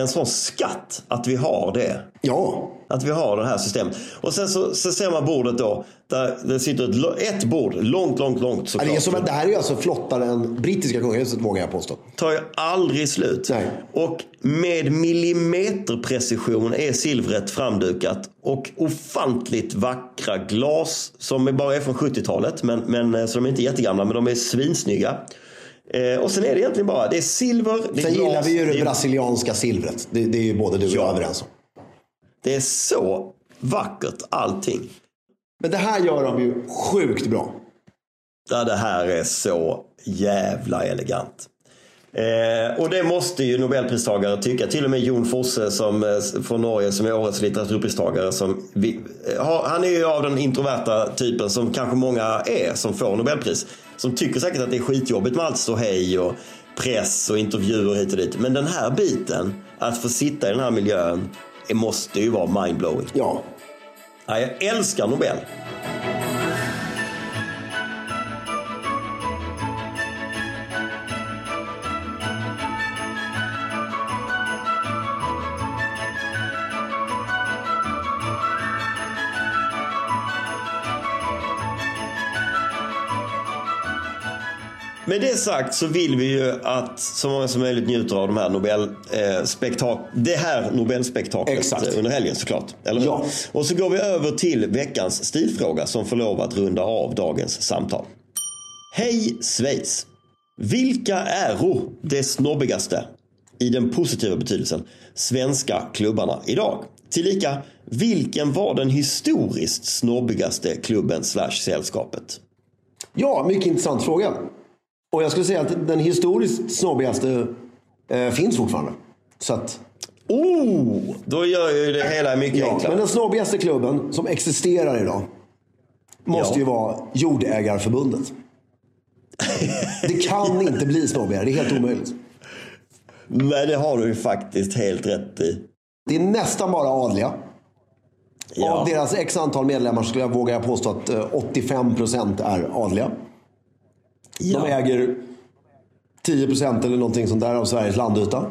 [SPEAKER 1] en sån skatt att vi har det.
[SPEAKER 3] Ja,
[SPEAKER 1] Att vi har det här systemet. Och sen så, så ser man bordet då. Där det sitter ett, ett bord, långt, långt, långt såklart.
[SPEAKER 3] det, är som, att- det här är ju alltså flottare än brittiska kungahuset vågar jag påstå.
[SPEAKER 1] tar ju aldrig slut.
[SPEAKER 3] Nej.
[SPEAKER 1] Och med millimeterprecision är silvret framdukat. Och ofantligt vackra glas som bara är från 70-talet. Men, men, eh, så de är inte jättegamla, men de är svinsnygga. Eh, och sen är det egentligen bara, det är silver, det är
[SPEAKER 3] Sen gillar vi ju det brasilianska silvret. Det, det är ju både du och jag
[SPEAKER 1] Ja.
[SPEAKER 3] överens om.
[SPEAKER 1] det är så vackert allting.
[SPEAKER 3] Men det här gör de ju sjukt bra.
[SPEAKER 1] Ja, det här är så jävla elegant. Eh, och det måste ju Nobelpristagare tycka. Till och med Jon Fosse som, eh, från Norge som är årets litteraturpristagare. Som vi, eh, han är ju av den introverta typen som kanske många är som får Nobelpris. Som tycker säkert att det är skitjobbigt med allt så hej och press och intervjuer hit och dit. Men den här biten, att få sitta i den här miljön, det måste ju vara mindblowing.
[SPEAKER 3] Ja,
[SPEAKER 1] Ja, jag älskar Nobel. Med det sagt så vill vi ju att så många som möjligt njuter av de här Nobel, eh, spektak det här Nobelspektaklet
[SPEAKER 3] Exakt.
[SPEAKER 1] eh, under helgen såklart. Eller hur?
[SPEAKER 3] Ja.
[SPEAKER 1] Och så går vi över till veckans stilfråga som får lov att runda av dagens samtal. Hej Schweiz! Vilka äro det snobbigaste, i den positiva betydelsen, svenska klubbarna idag? Tillika, vilken var den historiskt snobbigaste klubben slash sällskapet?
[SPEAKER 3] Ja, mycket intressant fråga. Och jag skulle säga att den historiskt snobbigaste eh, finns fortfarande. Så att,
[SPEAKER 1] Oh, då gör ju det hela mycket
[SPEAKER 3] ja,
[SPEAKER 1] enklare.
[SPEAKER 3] men den snobbigaste klubben som existerar idag måste
[SPEAKER 1] Ja.
[SPEAKER 3] ju vara Jordägarförbundet. Det kan inte bli snobbigare, det är helt omöjligt.
[SPEAKER 1] Men det har du ju faktiskt helt rätt i.
[SPEAKER 3] Det är nästan bara adliga.
[SPEAKER 1] Ja.
[SPEAKER 3] Av deras x antal medlemmar skulle jag våga påstå att eh, 85% är adliga. De
[SPEAKER 1] Ja.
[SPEAKER 3] äger 10% eller någonting sånt där av Sveriges landyta.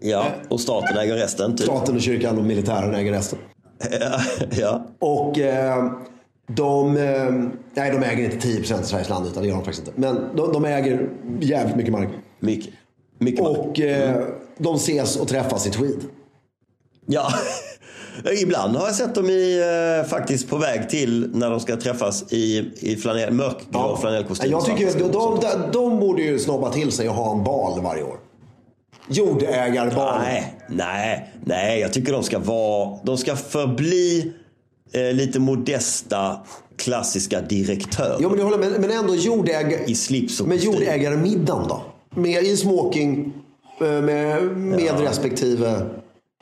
[SPEAKER 1] ja, och staten äger resten. Typ.
[SPEAKER 3] Staten och kyrkan och militären äger resten.
[SPEAKER 1] Ja, ja.
[SPEAKER 3] Och eh, de, eh, nej, de äger inte 10% av Sveriges landyta, det gör de faktiskt inte. Men de, de äger jävligt mycket mark.
[SPEAKER 1] Mycket. Mycket mark.
[SPEAKER 3] Och eh, de ses och träffas i tweed.
[SPEAKER 1] Ja. Ibland har jag sett dem i, eh, faktiskt på väg till när de ska träffas i, i flanell, mörkgrå flanellkostym.
[SPEAKER 3] Jag tycker de, de, de, de borde ju snobba till sig och ha en bal varje år. Jordägarbal.
[SPEAKER 1] Nej, nej, nej. Jag tycker de ska vara, de ska förbli eh, lite modesta klassiska direktörer.
[SPEAKER 3] Jo men jag håller med, men ändå jordägare...
[SPEAKER 1] I slips och
[SPEAKER 3] Men jordägarmiddagen då? Med i smoking, eh, med, med respektive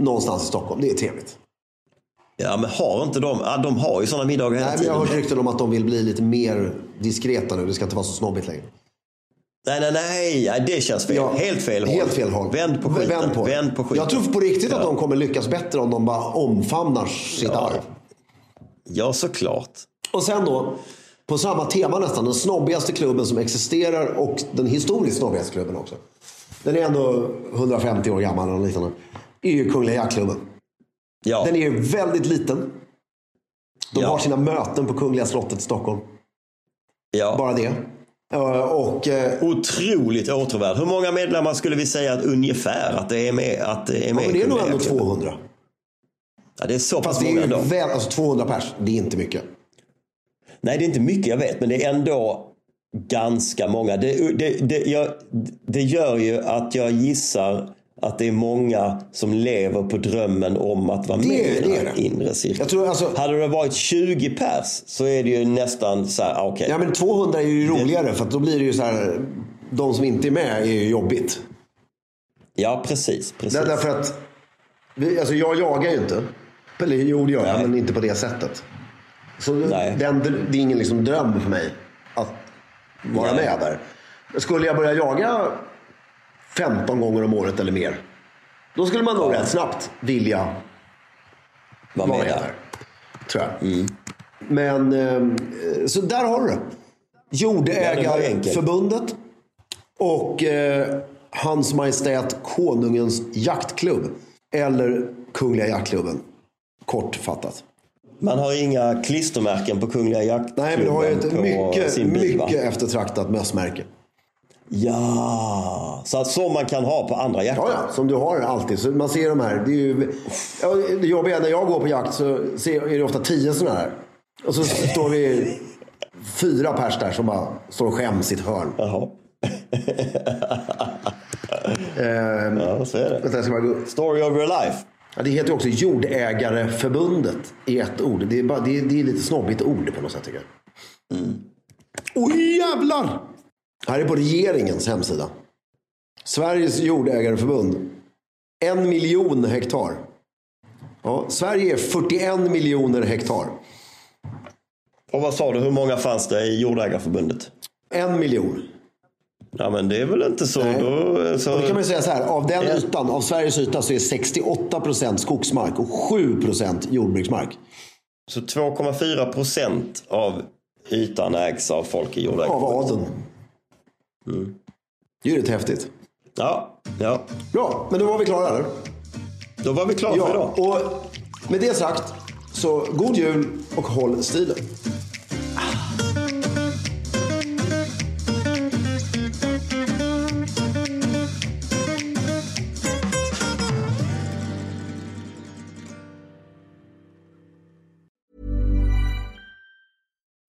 [SPEAKER 3] någonstans i Stockholm. Det är trevligt.
[SPEAKER 1] Ja, men har inte de, ja, de har ju sådana middagar hela
[SPEAKER 3] Nej, men jag
[SPEAKER 1] tiden.
[SPEAKER 3] har hört rykten om att de vill bli lite mer diskreta nu. Det ska inte vara så snobbigt längre.
[SPEAKER 1] Nej, nej, nej, nej, det känns fel.
[SPEAKER 3] Ja,
[SPEAKER 1] helt fel håll.
[SPEAKER 3] Helt fel håll.
[SPEAKER 1] Vänd på skiten.
[SPEAKER 3] Vänd på.
[SPEAKER 1] Vänd på skiten.
[SPEAKER 3] Jag tror på riktigt att de kommer lyckas bättre om de bara omfamnar sitt
[SPEAKER 1] Ja.
[SPEAKER 3] arv.
[SPEAKER 1] Ja, såklart.
[SPEAKER 3] Och sen då, på samma tema nästan, den snobbigaste klubben som existerar och den historiskt snobbigaste klubben också. Den är ändå 150 år gammal eller liknande. är ju Kungliga Jaktklubben.
[SPEAKER 1] Ja,
[SPEAKER 3] Den är väldigt liten. De
[SPEAKER 1] Ja.
[SPEAKER 3] har sina möten på Kungliga slottet i Stockholm.
[SPEAKER 1] ja.
[SPEAKER 3] Bara det. Eh, Och eh,
[SPEAKER 1] Otroligt återvärd. Hur många medlemmar skulle vi säga att ungefär att det är med? Att det är,
[SPEAKER 3] ja,
[SPEAKER 1] med
[SPEAKER 3] men det är nog ändå
[SPEAKER 1] Jaktklubben?
[SPEAKER 3] 200.
[SPEAKER 1] Ja, det är så pass
[SPEAKER 3] Fast det är
[SPEAKER 1] många ändå.
[SPEAKER 3] väl, alltså 200 pers, det är inte mycket.
[SPEAKER 1] Nej, det är inte mycket jag vet, men det är ändå ganska många. Det, det, det, jag, det gör ju att jag gissar att det är många som lever på drömmen om att vara
[SPEAKER 3] Det-
[SPEAKER 1] med i den
[SPEAKER 3] det
[SPEAKER 1] här
[SPEAKER 3] är det.
[SPEAKER 1] inre cirkeln.
[SPEAKER 3] Jag tror alltså-
[SPEAKER 1] Hade det varit 20 pers så är det ju nästan så här, ah, okej.
[SPEAKER 3] Ja men 200 är ju roligare för att då blir det ju så här. De som inte är med är ju jobbigt.
[SPEAKER 1] Ja, precis. precis.
[SPEAKER 3] Där, därför att, alltså jag jagar ju inte. Eller jo det gör jag, men inte på det sättet. Så
[SPEAKER 1] Nej.
[SPEAKER 3] den, det är ingen liksom dröm för mig att vara
[SPEAKER 1] Nej.
[SPEAKER 3] med där. Skulle jag börja jaga 15 gånger om året eller mer. Då skulle man nog rätt snabbt vilja
[SPEAKER 1] Var
[SPEAKER 3] vara
[SPEAKER 1] med där.
[SPEAKER 3] Tror jag.
[SPEAKER 1] Mm.
[SPEAKER 3] Men, eh, så där har du det. Jordägarförbundet och eh, Hans Majestät Konungens Jaktklubb. Eller Kungliga Jaktklubben. Kortfattat.
[SPEAKER 1] Man har inga klistermärken på Kungliga Jaktklubben
[SPEAKER 3] Nej, men du har ju ett mycket,
[SPEAKER 1] bil,
[SPEAKER 3] mycket eftertraktat mössmärke.
[SPEAKER 1] Ja, så att som man kan ha på andra jakter.
[SPEAKER 3] Ja, ja, som du har alltid. Så man ser de här. Det, är ju, det jobbiga är när jag går på jakt så ser, är det ofta tio sådana här. Och så står vi fyra pers där som bara står och skäms i ett hörn.
[SPEAKER 1] Jaha.
[SPEAKER 3] Ehm,
[SPEAKER 1] Ja, så är det.
[SPEAKER 3] vänta, jag ska bara gå.
[SPEAKER 1] Story of your life.
[SPEAKER 3] Ja, det heter ju också Jordägareförbundet i ett ord. Det är, bara, det är, det är lite snobbigt ord på något sätt tycker jag. Oj jävlar! Här är på regeringens hemsida. Sveriges jordägareförbund. En miljon hektar. Ja, Sverige är 41 miljoner hektar.
[SPEAKER 1] Och vad sa du, hur många fanns det i Jordägarförbundet?
[SPEAKER 3] En miljon.
[SPEAKER 1] Ja men det är väl inte så.
[SPEAKER 3] Nej.
[SPEAKER 1] Då, så
[SPEAKER 3] då kan man säga så här. Av den ytan, av Sveriges yta så är 68 procent skogsmark och 7 procent jordbruksmark.
[SPEAKER 1] så 2,4 procent av ytan ägs av folk i
[SPEAKER 3] Av
[SPEAKER 1] Jordägarförbundet.
[SPEAKER 3] Mm. Det är ju rätt häftigt.
[SPEAKER 1] Ja, ja.
[SPEAKER 3] Bra, men då var vi klara eller?
[SPEAKER 1] Då var vi klara
[SPEAKER 3] ja, för
[SPEAKER 1] idag.
[SPEAKER 3] Och med det sagt, så god jul och håll stilen.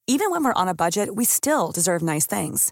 [SPEAKER 5] Even when we're on a budget, we still deserve nice things.